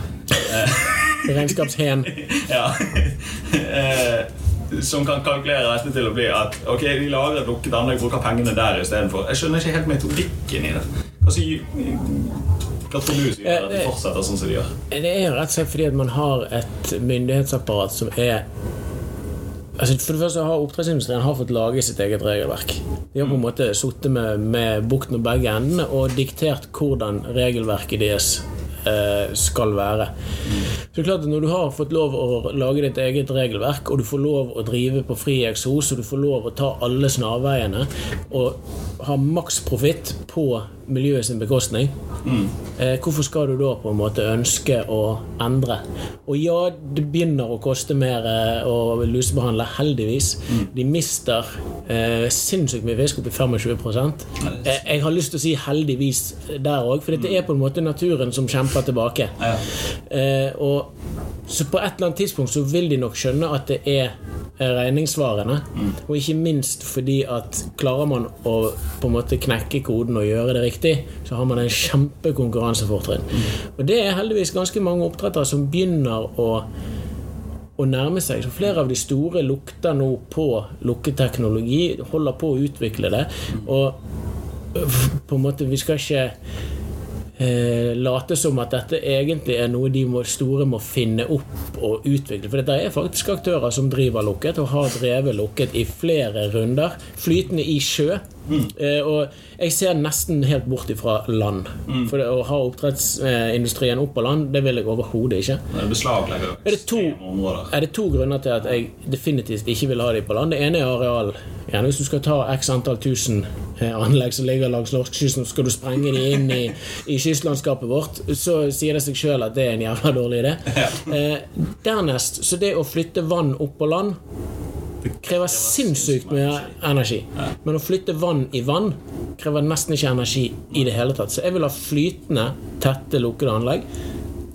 Speaker 3: Regnskapshen.
Speaker 4: Ja. Eh, som kan kalkulere dette til å bli at ok, vi lager et lukket anlegg, bruker pengene der istedenfor. Jeg skjønner ikke helt metodikken i det. Hva, hva tror du som gjør at de fortsetter sånn som de gjør?
Speaker 3: Det er jo rett og slett fordi at man har et myndighetsapparat som er Altså For det første har Oppdrettsindustrien har fått lage sitt eget regelverk. De har på en måte sittet med, med bukten og begge endene og diktert hvordan regelverket deres eh, skal være. Så det er klart at Når du har fått lov å lage ditt eget regelverk, og du får lov å drive på fri eksos, og du får lov å ta alle snarveiene og ha maks profitt på miljøet sin bekostning, eh, hvorfor skal du da på en måte ønske å endre? Og ja, det begynner å koste mer eh, å lusebehandle, heldigvis. De mister eh, sinnssykt mye fisk, oppi 25 eh, Jeg har lyst til å si heldigvis der òg, for dette er på en måte naturen som kjemper tilbake.
Speaker 4: Ja.
Speaker 3: Eh, og så på et eller annet tidspunkt så vil de nok skjønne at det er regningssvarene. Mm. Og ikke minst fordi at klarer man å på en måte knekke koden og gjøre det riktig, så har man en kjempekonkurransefortrinn. Og det er heldigvis ganske mange oppdrettere som begynner å å nærme seg. Så flere av de store lukter nå på lukketeknologi, holder på å utvikle det. Og på en måte, vi skal ikke eh, late som at dette egentlig er noe de må, store må finne opp og utvikle. For det er faktisk aktører som driver lukket, og har drevet lukket i flere runder. Flytende i sjø. Eh, og jeg ser nesten helt bort ifra land. For det, å ha oppdrettsindustrien opp på land, det vil jeg overhodet ikke.
Speaker 4: Det beslaglegger
Speaker 3: Er det to- Er det to grunner til at jeg definitivt ikke vil ha de på land? Det ene er areal. Gjerne hvis du skal ta x antall tusen eh, anlegg som ligger langs norskekysten, skal du sprenge de inn i, i kystlandskapet vårt, så sier det seg sjøl at det er en jævla dårlig idé. Eh, dernest, så det å flytte vann opp på land krever sinnssykt mye energi. Men å flytte vann i vann krever nesten ikke energi i det hele tatt. Så jeg vil ha flytende, tette, lukkede anlegg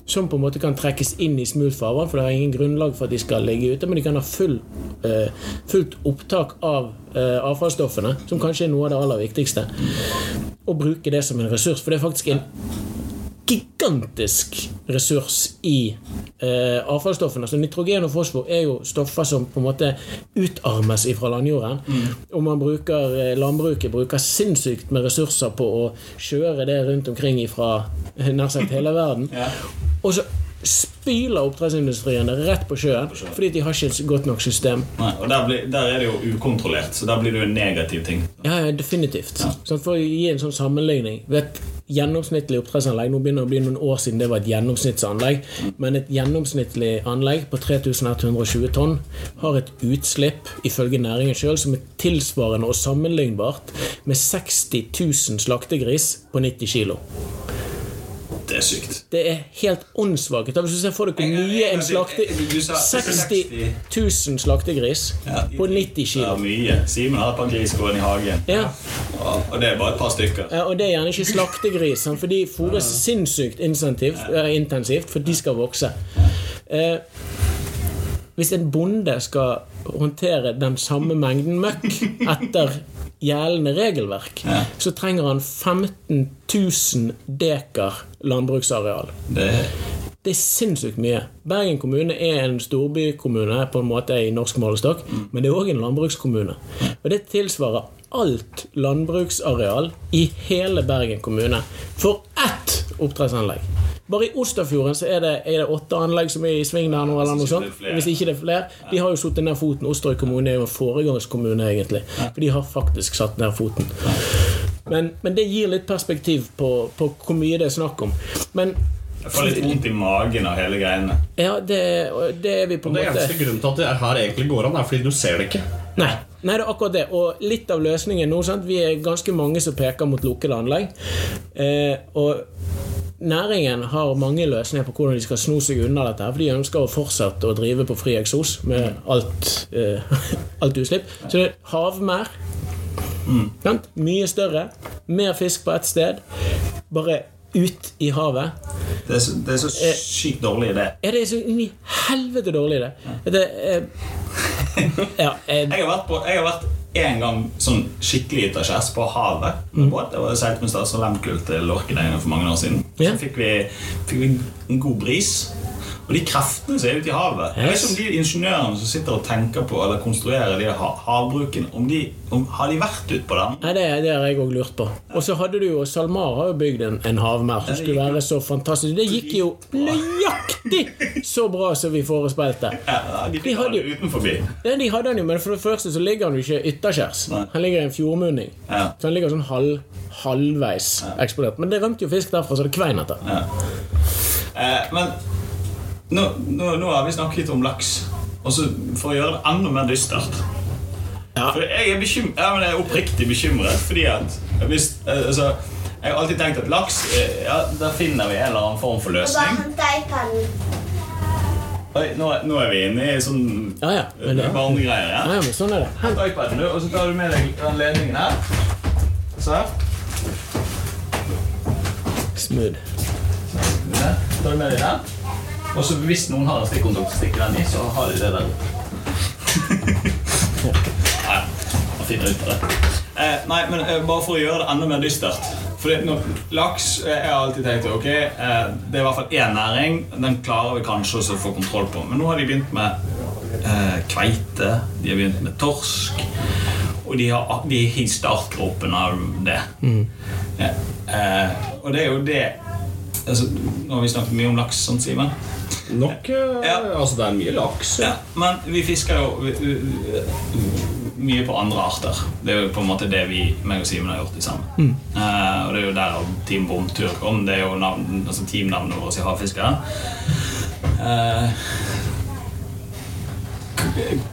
Speaker 3: som på en måte kan trekkes inn i smult farvann, for det er ingen grunnlag for at de skal ligge ute, men de kan ha full, eh, fullt opptak av eh, avfallsstoffene, som kanskje er noe av det aller viktigste, og bruke det som en ressurs. For det er faktisk en gigantisk ressurs i eh, avfallsstoffene. Så nitrogen og fosfor er jo stoffer som på en måte utarmes fra landjorden. Og man bruker, eh, landbruket bruker sinnssykt med ressurser på å kjøre det rundt omkring fra nær sagt hele verden.
Speaker 4: Ja.
Speaker 3: Og så spyler oppdrettsindustrien rett på sjøen fordi de har ikke et godt nok system.
Speaker 4: Nei, og der, blir, der er det jo ukontrollert, så der blir det jo en negativ ting.
Speaker 3: Ja, ja definitivt. Sånn, for å gi en sånn sammenligning vet, Gjennomsnittlig oppdrettsanlegg Nå begynner det å bli noen år siden det var et gjennomsnittsanlegg. Men et gjennomsnittlig anlegg på 3120 tonn har et utslipp, ifølge næringen sjøl, som er tilsvarende og sammenlignbart med 60 000 slaktegris på 90 kilo.
Speaker 4: Det er sykt.
Speaker 3: Det er helt åndssvakt. Hvis du ser for deg hvor mye en slakte... 60 000 slaktegris
Speaker 4: Ja,
Speaker 3: på 90
Speaker 4: Ja,
Speaker 3: kilo.
Speaker 4: mye. Simen har et par gris gående i hagen.
Speaker 3: Ja.
Speaker 4: Og det er bare et par stykker.
Speaker 3: Ja, og det er gjerne ikke slaktegris, for de fôres sinnssykt eh, intensivt, for de skal vokse. Eh, hvis en bonde skal håndtere den samme mengden møkk etter gjeldende regelverk, så trenger han 15 000 dekar landbruksareal.
Speaker 4: Det
Speaker 3: Det er sinnssykt mye. Bergen kommune er en storbykommune på en måte i norsk målestokk, men det er òg en landbrukskommune. Og det tilsvarer alt landbruksareal i hele Bergen kommune for ett oppdrettsanlegg. Bare i Osterfjorden så er det, er det åtte anlegg som er i sving der nå, eller noe sånt. Hvis ikke det er flere. De har jo satt ned foten. Osterøy kommune er jo en foregangskommune, egentlig. For de har faktisk satt ned foten. Men, men det gir litt perspektiv på, på hvor mye det er snakk om. Men
Speaker 4: Jeg får litt vondt i magen av hele greiene.
Speaker 3: ja, det, det er vi på en måte Det
Speaker 2: eneste grunnen til at det her egentlig går an, er fordi du ser det ikke.
Speaker 3: Nei. Nei, det er akkurat det. Og litt av løsningen nå sant? Vi er ganske mange som peker mot lukkede anlegg. Eh, og næringen har mange løsninger på hvordan de skal sno seg unna dette. For de ønsker å fortsette å drive på fri eksos med alt, eh, alt utslipp. Så det er havmær. Mm. Mye større. Mer fisk på ett sted. Bare ut i havet.
Speaker 4: Det er så, det er så sykt dårlig idé.
Speaker 3: Ja, det er så inni helvete dårlig, det. det er, ja, eh,
Speaker 4: Jeg har vært på Jeg har vært en gang sånn skikkelig ytterskjærs på havet. Mm. Det var seilt med Statsråd Lemkull til Lorkedøyen for mange år siden. Så fikk vi, fikk vi en god bris. Og de kreftene som er ute i havet Yes. vet ikke om de ingeniørene som sitter og tenker på eller konstruerer de havbruken, om de, om, har de vært ute på den?
Speaker 3: Nei, det, det har jeg òg lurt på. Og så hadde du jo SalMar har jo bygd en, en havmær som skulle være så fantastisk. Det gikk jo nøyaktig så bra som vi forespeilte.
Speaker 4: Ja, de
Speaker 3: De hadde
Speaker 4: ha
Speaker 3: jo-
Speaker 4: det utenfor.
Speaker 3: Ja, de hadde han jo, men for det første så ligger han jo ikke ytterskjærs. Han ligger i en fjordmunning.
Speaker 4: Ja.
Speaker 3: Så han ligger sånn halv, halvveis eksplodert. Men det rømte jo fisk derfra, så det kvein etter.
Speaker 4: Eh, men nå, nå, nå har vi snakket om laks. Og så For å gjøre det enda mer dystert
Speaker 3: Ja.
Speaker 4: For jeg er, bekym- ja, men jeg er oppriktig bekymret, fordi at hvis, eh, altså, Jeg har alltid tenkt at laks eh, ja, Der finner vi en eller annen form for løsning. Oi, nå, nå er vi inne i sånn
Speaker 3: Ja, ja.
Speaker 4: Barnegreier.
Speaker 3: ja,
Speaker 4: Ja.
Speaker 3: ja, men sånn er det.
Speaker 4: Hent iPaden, du, og så tar du med deg den ledningen her. Så.
Speaker 3: Smooth.
Speaker 4: Så, Tar du med deg den. Og så hvis noen har en stikkontakt, å stikker den i, så har de det der. Nei, man finner ut av det. Eh, nei, men eh, bare for å gjøre det enda mer dystert. For når, laks eh, Jeg har alltid tenkt ok, eh, det er i hvert fall én næring. Den klarer vi kanskje å få kontroll på. Men nå har de begynt med eh, kveite, de har begynt med torsk. Og de, har, de er i startgropen av det. Ja, eh, og det er jo det altså, Nå har vi snakket mye om laks, sånn, Simen.
Speaker 2: Nok eh,
Speaker 4: Ja.
Speaker 2: Altså, det er mye laks.
Speaker 4: Ja, men vi fisker jo mye på andre arter. Det er jo på en måte det vi meg og Simen har gjort sammen. Eh, og det er jo der Team Bomtur kom. Det er jo navn, altså teamnavnet vårt i Havfiskere. Eh,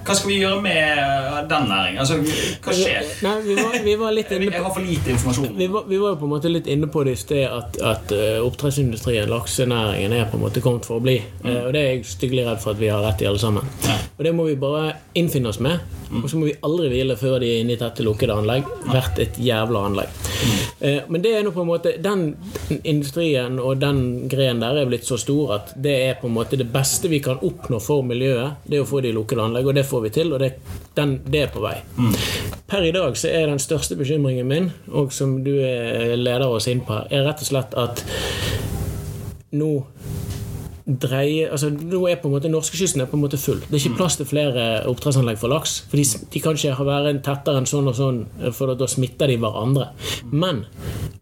Speaker 4: hva skal vi gjøre med den næringen? Altså, hva skjer?
Speaker 3: Nei, vi var, vi var litt inne
Speaker 4: Jeg har for lite informasjon.
Speaker 3: vi var, vi var jo på en måte litt inne på det i sted at, at eh, oppdrettsindustrien, laksenæringen, er på en måte kommet for å bli. Mm. og det er jeg styggelig redd for at vi har rett i, alle sammen. Og det må vi bare innfinne oss med. Og så må vi aldri hvile før de er inne i tette, lukkede anlegg. Hvert et jævla anlegg. Eh, men det er nå på en måte den industrien og den grenen der er blitt så stor at det er på en måte det beste vi kan oppnå for miljøet. Det er å få de lukkede anlegg, og det får vi til. Og det, den, det er på vei. Per i dag så er den største bekymringen min, og som du er leder oss inn på er rett og slett at nå dreier altså Nå er på en måte norskekysten på en måte full. Det er ikke plass til flere oppdrettsanlegg for laks. For de, de kan ikke være en tettere enn sånn og sånn, for da smitter de hverandre. Men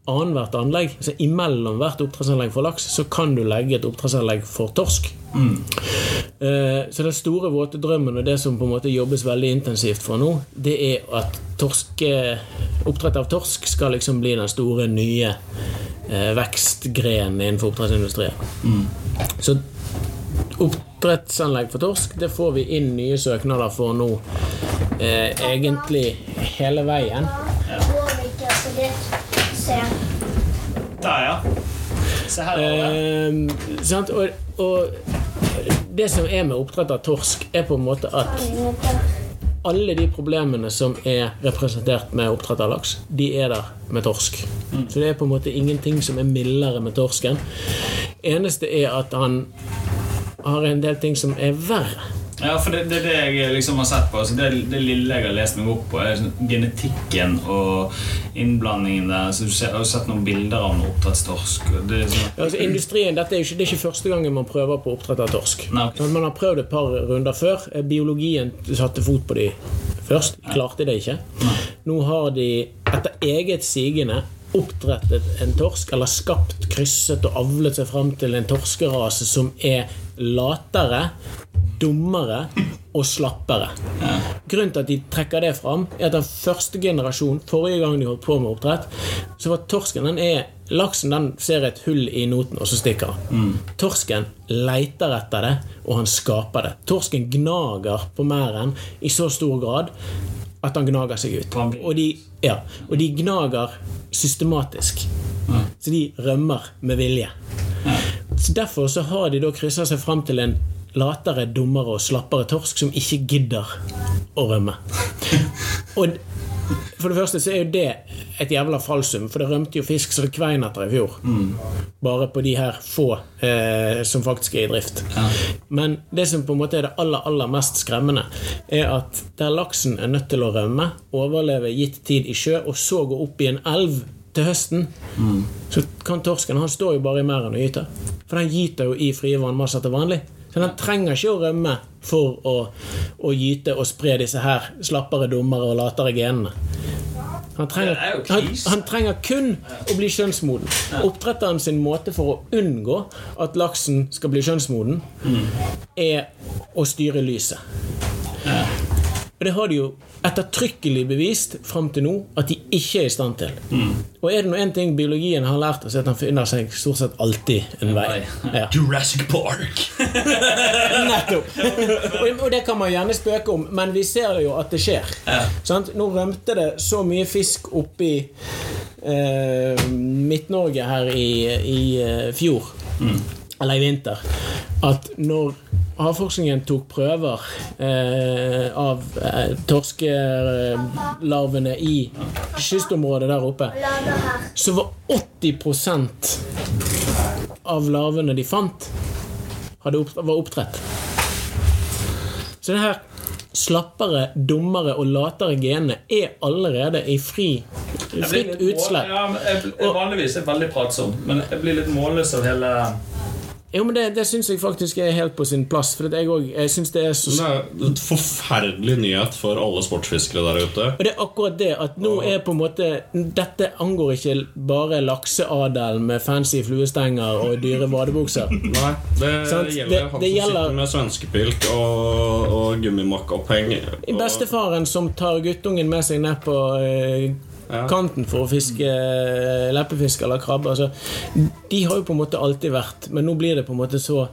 Speaker 3: annethvert anlegg, altså imellom hvert oppdrettsanlegg for laks, så kan du legge et oppdrettsanlegg for torsk. Eh, Så den store våte drømmen og det som på en måte jobbes veldig intensivt for nå, det er at torske, oppdrett av torsk skal liksom bli den store, nye eh, vekstgrenen innenfor oppdrettsindustrien. Så oppdrettsanlegg for torsk, det får vi inn nye søknader for nå eh, egentlig hele veien.
Speaker 5: Ser
Speaker 1: Der, ja. Se her.
Speaker 3: Eh, sant? Og, og det som er med oppdrett av torsk, er på en måte at alle de problemene som er representert med oppdrett av laks, de er der med torsk. Så det er på en måte ingenting som er mildere med torsken. Eneste er at han har en del ting som er verre.
Speaker 1: Ja, for det, det det jeg liksom har sett på. Altså det, det lille jeg har lest meg opp på, er sånn genetikken og innblandingen der. Så du ser, har sett noen bilder av noe oppdrettstorsk. Det sånn,
Speaker 3: Altså industrien, dette er ikke, Det er ikke første gangen man prøver på oppdrett av torsk.
Speaker 1: Nei,
Speaker 3: Man har prøvd et par runder før. Eh, Biologien satte fot på de først. Klarte det ikke. Nå har de etter eget sigende oppdrettet en torsk, eller skapt, krysset og avlet seg fram til en torskerase som er latere, dummere og slappere. Grunnen til at de trekker det fram, er at den første generasjon, forrige gang de holdt på med oppdrett, så var torsken den er Laksen den ser et hull i noten, og så stikker han. Torsken leiter etter det, og han skaper det. Torsken gnager på merden i så stor grad at han gnager seg ut. Og de, ja, og de gnager systematisk. Så de rømmer med vilje. Så Derfor så har de da kryssa seg fram til en latere, dummere og slappere torsk som ikke gidder å rømme. Og for det første så er jo det et jævla falsum, for det rømte jo fisk det kvein etter i fjor. Bare på de her få eh, som faktisk er i drift. Men det som på en måte er det aller, aller mest skremmende, er at der laksen er nødt til å rømme, overleve gitt tid i sjø, og så gå opp i en elv til høsten, så kan torsken Han står jo bare i merden og gyter. For den gyter jo i frie vannmasser til vanlig. Så han trenger ikke å rømme for å, å gyte og spre disse her slappere, dummere og latere genene. Han trenger,
Speaker 1: er
Speaker 3: han, han trenger kun å bli kjønnsmoden. Oppdretteren sin måte for å unngå at laksen skal bli kjønnsmoden, er å styre lyset. Og det har de jo ettertrykkelig bevist fram til nå at de ikke er i stand til. Og er det nå én ting biologien har lært oss, er at den finner seg stort sett alltid en vei. Ja.
Speaker 2: Jurassic Park!
Speaker 3: Nettopp! og, det kan man gjerne spøke om, men vi ser jo at det skjer. Sant? Nå rømte det så mye fisk oppi eh, Midt-Norge her i, i fjor. fjor, eller i vinter, at når Havforskningen tok prøver eh, av eh, torskelarvene i kystområdet der oppe, så var 80% av larvene de fant, opp, var oppdrett. Så det her slappere, dummere og latere genene er allerede i fri, fritt utslipp.
Speaker 1: Ja, jeg, jeg, vanligvis er jeg veldig pratsom, men jeg blir litt målløs av hele
Speaker 3: Jo, men Det, det syns jeg faktisk er helt på sin plass. For jeg, også, jeg synes det er så
Speaker 2: Det er en forferdelig nyhet for alle sportsfiskere der ute.
Speaker 3: Og det er akkurat det at nå er på en måte Dette angår ikke bare lakseadelen med fancy fluestenger og dyre vadebukser.
Speaker 2: Nei, det
Speaker 3: Sant?
Speaker 2: gjelder
Speaker 3: Det-
Speaker 2: han
Speaker 3: det
Speaker 2: som
Speaker 3: gjelder-
Speaker 2: sitter med svenskepilt og, og gummimakkoppheng.
Speaker 3: Og... Bestefaren som tar guttungen med seg ned på eh. Kanten for å fiske eh, leppefisk eller krabbe. Altså, de har jo på en måte alltid vært, men nå blir det på en måte så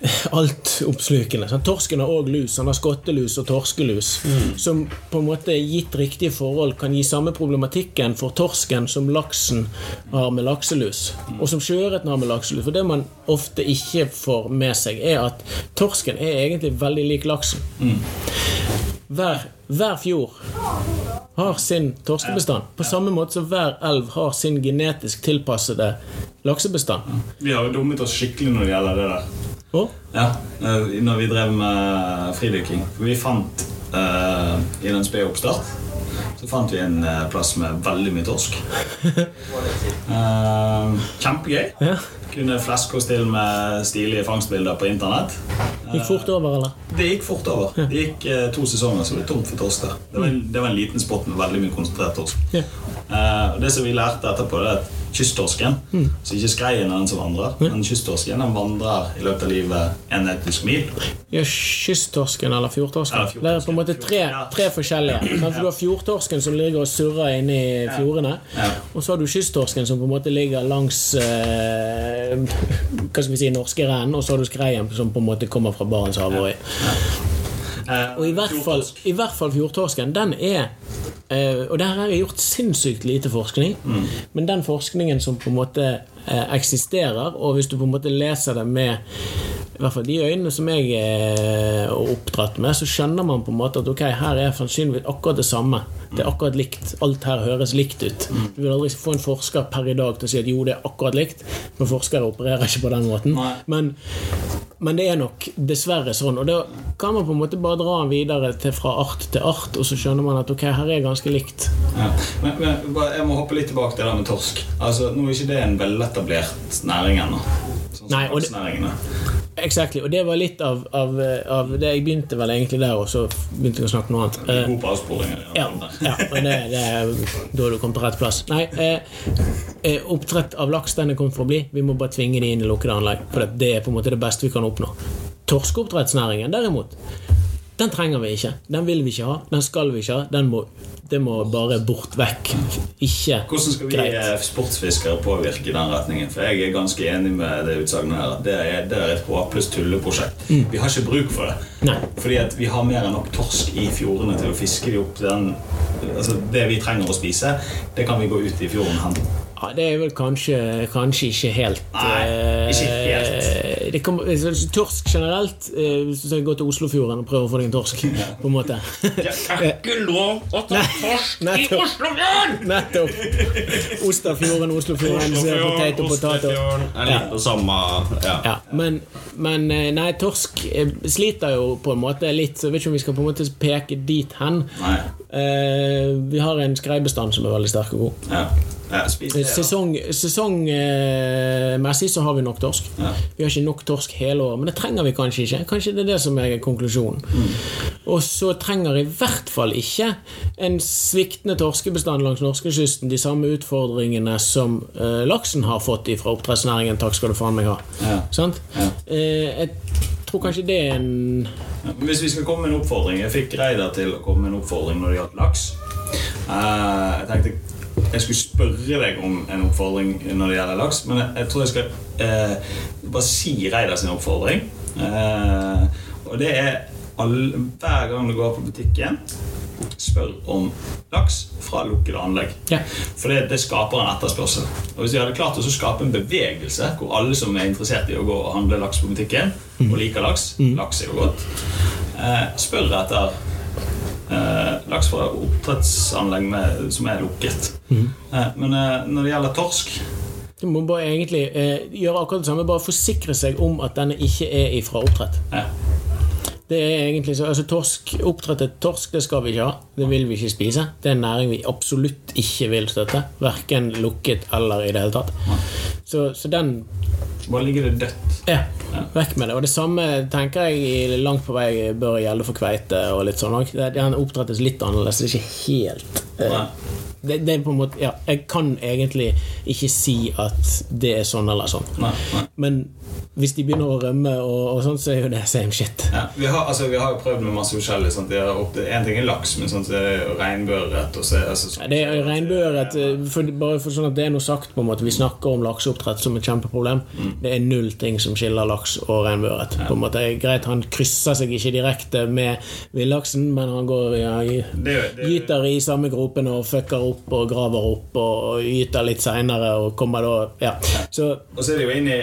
Speaker 3: altoppslukende. Sånn, torsken har òg lus. Han har skottelus og torskelus. Som på en måte gitt riktige forhold kan gi samme problematikken for torsken som laksen har med lakselus. Og som sjøørreten har med lakselus. For det man ofte ikke får med seg, er at torsken er egentlig veldig lik laksen. Hver, hver fjord har sin torskebestand. På samme måte som hver elv har sin genetisk tilpassede laksebestand.
Speaker 4: Vi har jo dummet oss skikkelig når det gjelder det der.
Speaker 3: Og
Speaker 4: Ja, eh, Når vi drev med fridykking. Vi fant uh, i den spede oppstart så fant vi en eh, plass med veldig mye torsk. uh, kjempegøy.
Speaker 3: Ja.
Speaker 4: Kunne fleske oss til med stilige fangstbilder på internett.
Speaker 3: Gikk fort over, eller?
Speaker 4: Det gikk fort over. Det gikk uh, to sesonger, så det ble tomt for torsk der. Det var, en, det var en liten spot med veldig mye konsentrert torsk.
Speaker 3: Ja.
Speaker 4: Eh, det som vi lærte etterpå, det er at kysttorsken Så ikke skreien er den som vandrer, men kysttorsken den vandrer i løpet av livet en etisk mil.
Speaker 3: Ja, kysttorsken eller fjordtorsken. Det er på en måte tre, tre forskjellige. Ja. Du har fjordtorsken som ligger og surrer inne i fjordene.
Speaker 4: Ja.
Speaker 3: Og så har du kysttorsken som på en måte ligger langs eh, Hva skal vi si, norskerenn. Og så har du skreien som på en måte kommer fra Barentshavet.
Speaker 4: Ja.
Speaker 3: Og i hvert, fall, i hvert fall fjordtorsken, den er eh, Og der har jeg gjort sinnssykt lite forskning. Men den forskningen som på en måte eh, eksisterer, og hvis du på en måte leser det med i hvert fall de øynene som jeg er oppdratt med, så skjønner man på en måte at ok, her er sannsynligvis akkurat det samme. Det er akkurat likt. Alt her høres likt ut. Du vil aldri få en forsker per i dag til å si at jo, det er akkurat likt, men forskere opererer ikke på den måten. Men, men det er nok dessverre sånn. Og da kan man på en måte bare dra den videre til fra art til art, og så skjønner man at ok, her er ganske likt.
Speaker 4: Ja. Men, men jeg må hoppe litt tilbake til det med torsk. Altså, Nå er ikke det en veletablert næring ennå. Sånn
Speaker 3: Nei, og det- Exactly. Og det var litt av, av, av det Jeg begynte vel egentlig der, og så begynte jeg å snakke noe annet. Eh,
Speaker 4: gode på avsporinger.
Speaker 3: Ja, ja men det, det er, da har du kommet til rett plass. Nei, eh, eh, oppdrett av laks den er kommet for å bli. Vi må bare tvinge de inn i lukkede anlegg. For det, det er på en måte det beste vi kan oppnå. Torskeoppdrettsnæringen, derimot, den trenger vi ikke. Den vil vi ikke ha. Den skal vi ikke ha. Den må, det må bare bort vekk. Ikke
Speaker 4: Hvordan skal vi
Speaker 3: greit.
Speaker 4: eh, sportsfiskere påvirke den retningen? For jeg er ganske enig med det utsagnet her. Det er, det er et håpløst tulleprosjekt. Vi har ikke bruk for det.
Speaker 3: Nei.
Speaker 4: Fordi at vi har mer enn nok torsk i fjordene til å fiske de opp den Altså Det vi trenger å spise, det kan vi gå ut i fjorden og hente.
Speaker 3: Ja, det er vel kanskje, kanskje ikke helt
Speaker 4: Nei, ikke helt.
Speaker 3: eh, det kommer- altså, torsk generelt eh, Hvis du skal gå til Oslofjorden og prøve å få deg en torsk, på en måte.
Speaker 2: Ikke lov å ta torsk i Oslofjorden!
Speaker 3: Nettopp. Ostafjorden, Oslofjorden, potet og potet.
Speaker 2: Det er litt det samme ja.
Speaker 3: Ja, men, men eh, nei, torsk eh, sliter jo på en måte litt, så jeg vet ikke om vi skal på en måte peke dit hen.
Speaker 4: Nei.
Speaker 3: Eh, vi har en skreibestand som er veldig sterk og god.
Speaker 4: Ja. Ja, Sesongmessig det.
Speaker 3: Sesong, sesongmessig så har vi nok torsk.
Speaker 4: Ja.
Speaker 3: Vi har ikke nok torsk hele året, men det trenger vi kanskje ikke. Kanskje det er det som er konklusjonen. Og så trenger i hvert fall ikke en sviktende torskebestand langs norskekysten de samme utfordringene som eh, laksen har fått fra oppdrettsnæringen. Takk skal du faen meg ha.
Speaker 4: Ja.
Speaker 3: Sant?
Speaker 4: Ja.
Speaker 3: Eh, jeg tror kanskje det er en
Speaker 4: Ja, Hvis vi skal komme med en oppfordring Jeg fikk Reidar til å komme med en oppfordring når det gjaldt laks. Uh, jeg tenkte jeg skulle spørre deg om en oppfordring når det gjelder laks, men jeg, jeg tror jeg skal eh, bare si Reidar sin oppfordring. Eh, og det er all, hver gang du går på butikken, spør om laks fra lukkede anlegg.
Speaker 3: Ja.
Speaker 4: For det, det skaper en etterspørsel. Og Hvis vi hadde klart å skape en bevegelse hvor alle som er interessert i å gå og handle laks på butikken, og liker laks Laks er jo godt. Eh, spør etter eh, laks fra oppdrettsanlegg med, som er lukket. Eh, men eh, når det gjelder torsk
Speaker 3: Du må bare egentlig eh, gjøre akkurat det samme, bare forsikre seg om at denne ikke er ifra oppdrett.
Speaker 4: ja.
Speaker 3: Det er egentlig så, altså torsk, Oppdrettet torsk det skal vi ikke ha. Det vil vi ikke spise. Det er en næring vi absolutt ikke vil støtte. Verken lukket eller i det hele tatt. Så, så den
Speaker 4: Bare ligger det dødt.
Speaker 3: ja, vekk med det. Og det samme tenker jeg langt på vei bør gjelde for kveite og litt sånn òg. Den oppdrettes litt annerledes. Det er ikke helt eh. Det, det er på en måte Ja, jeg kan egentlig ikke si at det er sånn eller sånn.
Speaker 4: Nei, nei.
Speaker 3: Men hvis de begynner å rømme og, og sånn, så er jo det same shit.
Speaker 4: Ja, vi, har, altså, vi har jo prøvd med masse forskjellig. Opp, en ting er laks, men sånn, så er det regnbueørret og så det altså, sånn-
Speaker 3: Det er regnbueørret eh, Bare for sånn at det er noe sagt, på en måte. Vi snakker om lakseoppdrett som et kjempeproblem. Det er null ting som skiller laks og regnbueørret. Måte. Greit, han krysser seg ikke direkte med villaksen, men han går ja,
Speaker 4: er er
Speaker 3: gyter i samme gropen og fucker opp og graver opp og gyter litt seinere og kommer da Ja. Så
Speaker 4: Og så er det jo inni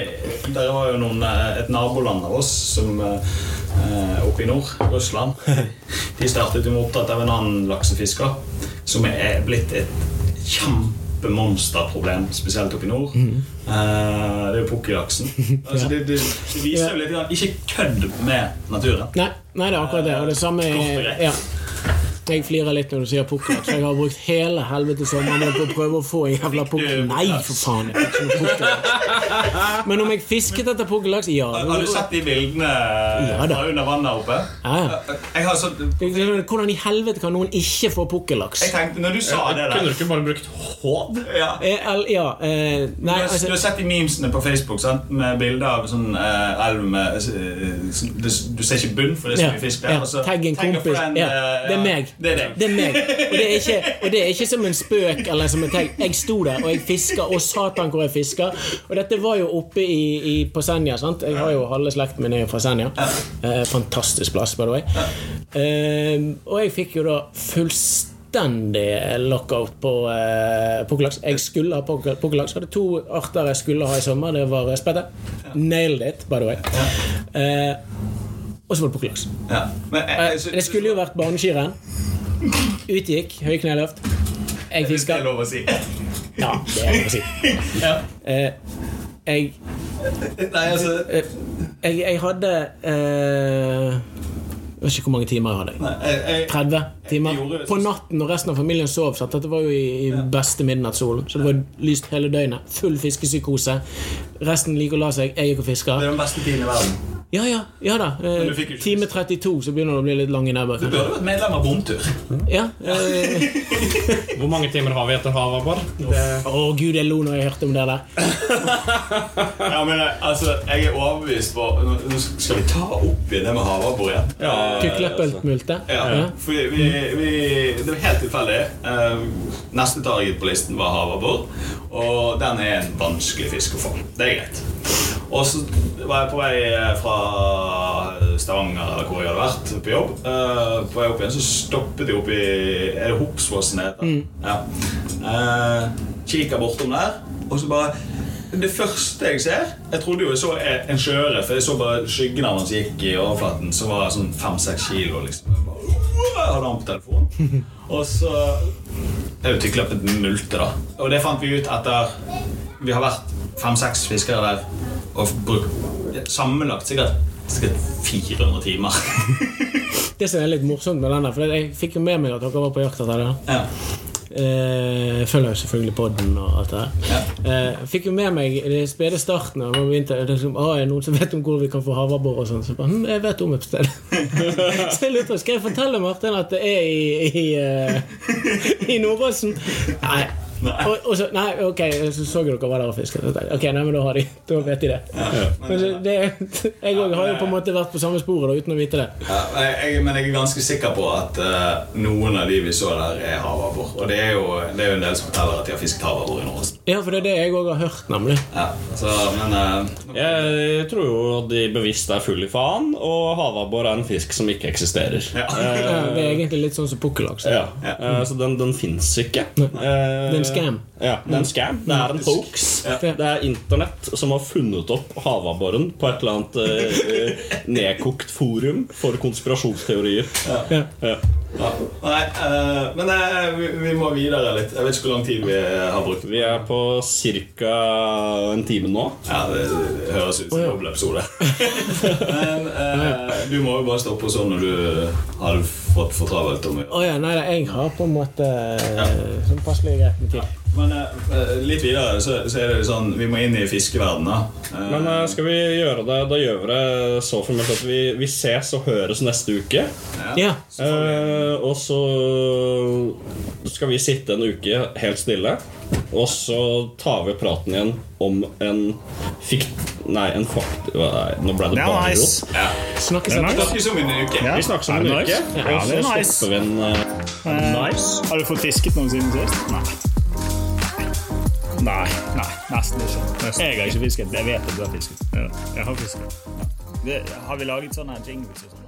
Speaker 4: Der var jo noen, eh, et naboland av oss som eh, oppe i nord, Russland. De startet jo med opptatt av en annen laksefisker som er blitt et kjempemonsterproblem, spesielt oppe i nord. Eh, det er jo pukkellaksen. Altså, det, det, viser jo litt Ikke kødd med naturen.
Speaker 3: Nei, nei det er akkurat det. Og det samme er ja. Jeg flirer litt når du sier pukkellaks. for Jeg har brukt hele helvete sommeren på å prøve å få en jævla pukkel. Nei, for faen! Jeg fikk ikke noe pukkellaks. Men om jeg fisket etter pukkellaks? Ja.
Speaker 4: Har du sett de bildene
Speaker 3: Ja, da.
Speaker 4: under vannet oppe?
Speaker 3: Ja, ja.
Speaker 4: Jeg har så
Speaker 3: Hvordan i helvete kan noen ikke få pukkellaks?
Speaker 4: Jeg tenkte, når du sa det
Speaker 2: Kunne
Speaker 4: der
Speaker 2: du ikke bare brukt håv?
Speaker 4: ja.
Speaker 3: Eh, el- Ja, eh,
Speaker 4: Du
Speaker 3: nei,
Speaker 4: har, du
Speaker 3: altså
Speaker 4: har sett de memesene på Facebook sant? med bilder av sånn eh, elv med eh, sånn- du, du ser ikke bunn, for det er så
Speaker 3: ja,
Speaker 4: mye fisk der.
Speaker 3: ja, Tagg en kompis.
Speaker 4: friend,
Speaker 3: Ja,
Speaker 4: eh,
Speaker 3: det er meg.
Speaker 4: Det er det.
Speaker 3: Det er meg. Og det er ikke, og det er ikke som en spøk eller som en tagg. Jeg sto der, og jeg fiska, og satan hvor jeg fiska. Og dette var jo oppe i, i, på Senja. sant? Jeg har jo halve slekten min er fra Senja. Eh, fantastisk plass, by the way. Eh, og jeg fikk jo da fullstendig lockout på eh, pukkellaks. Jeg skulle ha pukkel- pukkellaks. Hadde to arter jeg skulle ha i sommer. Det var spette. Nailed it, by the way. Eh, og så var det pukkellaks.
Speaker 4: Ja. Men, jeg,
Speaker 3: Eh,
Speaker 4: jeg, så-
Speaker 3: Det skulle jo vært barneskirenn. Utgikk, høykneløft. Jeg
Speaker 4: fiska. det er lov å si.
Speaker 3: Ja, det er lov å si. Ja. jeg,
Speaker 4: Nei, altså
Speaker 3: eh, jeg Jeg hadde eh, Jeg vet ikke hvor mange timer jeg hadde.
Speaker 4: nei, jeg, jeg,
Speaker 3: 30 timer.
Speaker 4: Jeg
Speaker 3: På natten når resten av familien sov. Så Dette var jo i, i beste midnattssolen. så det var lyst hele døgnet. Full fiskepsykose. Resten liker å la seg. Jeg gikk og fiska.
Speaker 4: Det er den beste tiden i verden.
Speaker 3: Ja, ja, ja da. Eh, time 32, så begynner det å bli litt lang i nebbet.
Speaker 4: Du burde vært medlem av Bomtur.
Speaker 3: Ja, eh,
Speaker 2: Hvor mange timer har vi etter Havabbor?
Speaker 3: Å gud, jeg lo når jeg hørte om det der.
Speaker 4: Ja, men eh, altså, jeg er overbevist på Nå nå skal vi ta opp igjen det med havabbor igjen. Ja,
Speaker 3: Ja.
Speaker 4: for vi, vi, Det var helt tilfeldig. Eh, neste target på listen var havabbor. Og den er en vanskelig fisk å få. Det er greit. Og så var jeg på vei eh, fra Stavanger eller hvor jeg hadde vært, på jobb. Uh, på vei opp igjen så stoppet jeg opp i Er det Hopsfossen det heter? Ja. Uh, kikker bortom der, og så bare det første jeg ser Jeg trodde jo jeg så en sjøørret, for jeg så bare skyggen av han som gikk i overflaten, som var sånn fem-seks kilo. liksom Jeg bare, uh, hadde han på telefonen. Og så er utviklet tykkleppet multe, da. Og det fant vi ut etter Vi har vært fem-seks fiskere der og brukt sammenlagt sikkert, sikkert 400 timer.
Speaker 3: Det som er litt morsomt med den der, for jeg fikk jo med meg at dere var på jakt etter det.
Speaker 4: ja.
Speaker 3: Eh, følger jo selvfølgelig podden og alt det der.
Speaker 4: Ja.
Speaker 3: Eh, fikk jo med meg i den spede starten av det liksom, ah, er noen som vet om hvor vi kan få havabbor og sånn. Så jeg bare, hm, jeg vet om et sted. så jeg lurte, skal jeg fortelle Martin at det er i, i, i, i Nordåsen? Nei. Og, og så, nei, ok, så så dere var der og fisket. Jeg, Ok, nei, men da har de Da vet de det. Men det jeg òg har jo på en måte vært på samme sporet da, uten å vite det.
Speaker 4: Ja, jeg, jeg, men jeg er ganske sikker på at uh, noen av de vi så der, er havabbor. Og det er, jo, det er jo en del som forteller at de har fisket havabbor i Norge.
Speaker 3: Ja, for det er det jeg òg har hørt, nemlig.
Speaker 4: Ja, så, men uh,
Speaker 2: Jeg tror jo at de bevisst er full i faen, og havabbor er en fisk som ikke eksisterer.
Speaker 4: ja.
Speaker 3: Ja, det er egentlig litt sånn som pukkellaks.
Speaker 2: Ja, eh, Så den, den fins ikke.
Speaker 3: Det er en scam.
Speaker 2: Ja, det er en scam. Det er en hoax. Det er internett som har funnet opp havabboren på et eller annet eh, nedkokt forum for konspirasjonsteorier.
Speaker 3: Ja.
Speaker 2: Ja.
Speaker 4: Ja. Nei, eh, men eh, vi, vi må videre litt. Jeg vet ikke hvor lang tid vi har brukt.
Speaker 2: Vi er på ca. en time nå.
Speaker 4: Ja, det, det høres ut som en dobbeltepisode. men eh, du må jo bare stoppe sånn når du har fått for travelt. om å
Speaker 3: oh, ja, nei, nei, jeg har på en måte ja. sånn passelig greit med tid.
Speaker 4: Men uh, litt videre så, så er det sånn Vi må inn i fiskeverdenen. Uh,
Speaker 2: Men uh, skal vi gjøre det Da gjør vi det så formelt at vi, vi ses og høres neste uke.
Speaker 3: Ja.
Speaker 2: Eh, og så skal vi sitte en uke helt stille. Og så tar vi praten igjen om en fikt... Nei, en fakt... Nei, nå ble det
Speaker 6: Det
Speaker 2: bare
Speaker 6: nice.
Speaker 2: rot.
Speaker 4: ja.
Speaker 3: Snakkes
Speaker 6: nice.
Speaker 4: Om en uke.
Speaker 6: Ja.
Speaker 2: Vi snakkes om en
Speaker 6: nice.
Speaker 2: uke.
Speaker 6: Ja,
Speaker 2: og
Speaker 6: det
Speaker 2: så
Speaker 6: nice.
Speaker 2: stopper vi en Nice.
Speaker 6: Har du fått fisket noen siden sist? Nei. Nei, nei, nesten ikke. Jeg har ikke fisket. Jeg vet at du har fisket. Ja, Jeg har fisket. Det, har vi laget sånne jingles og sånn?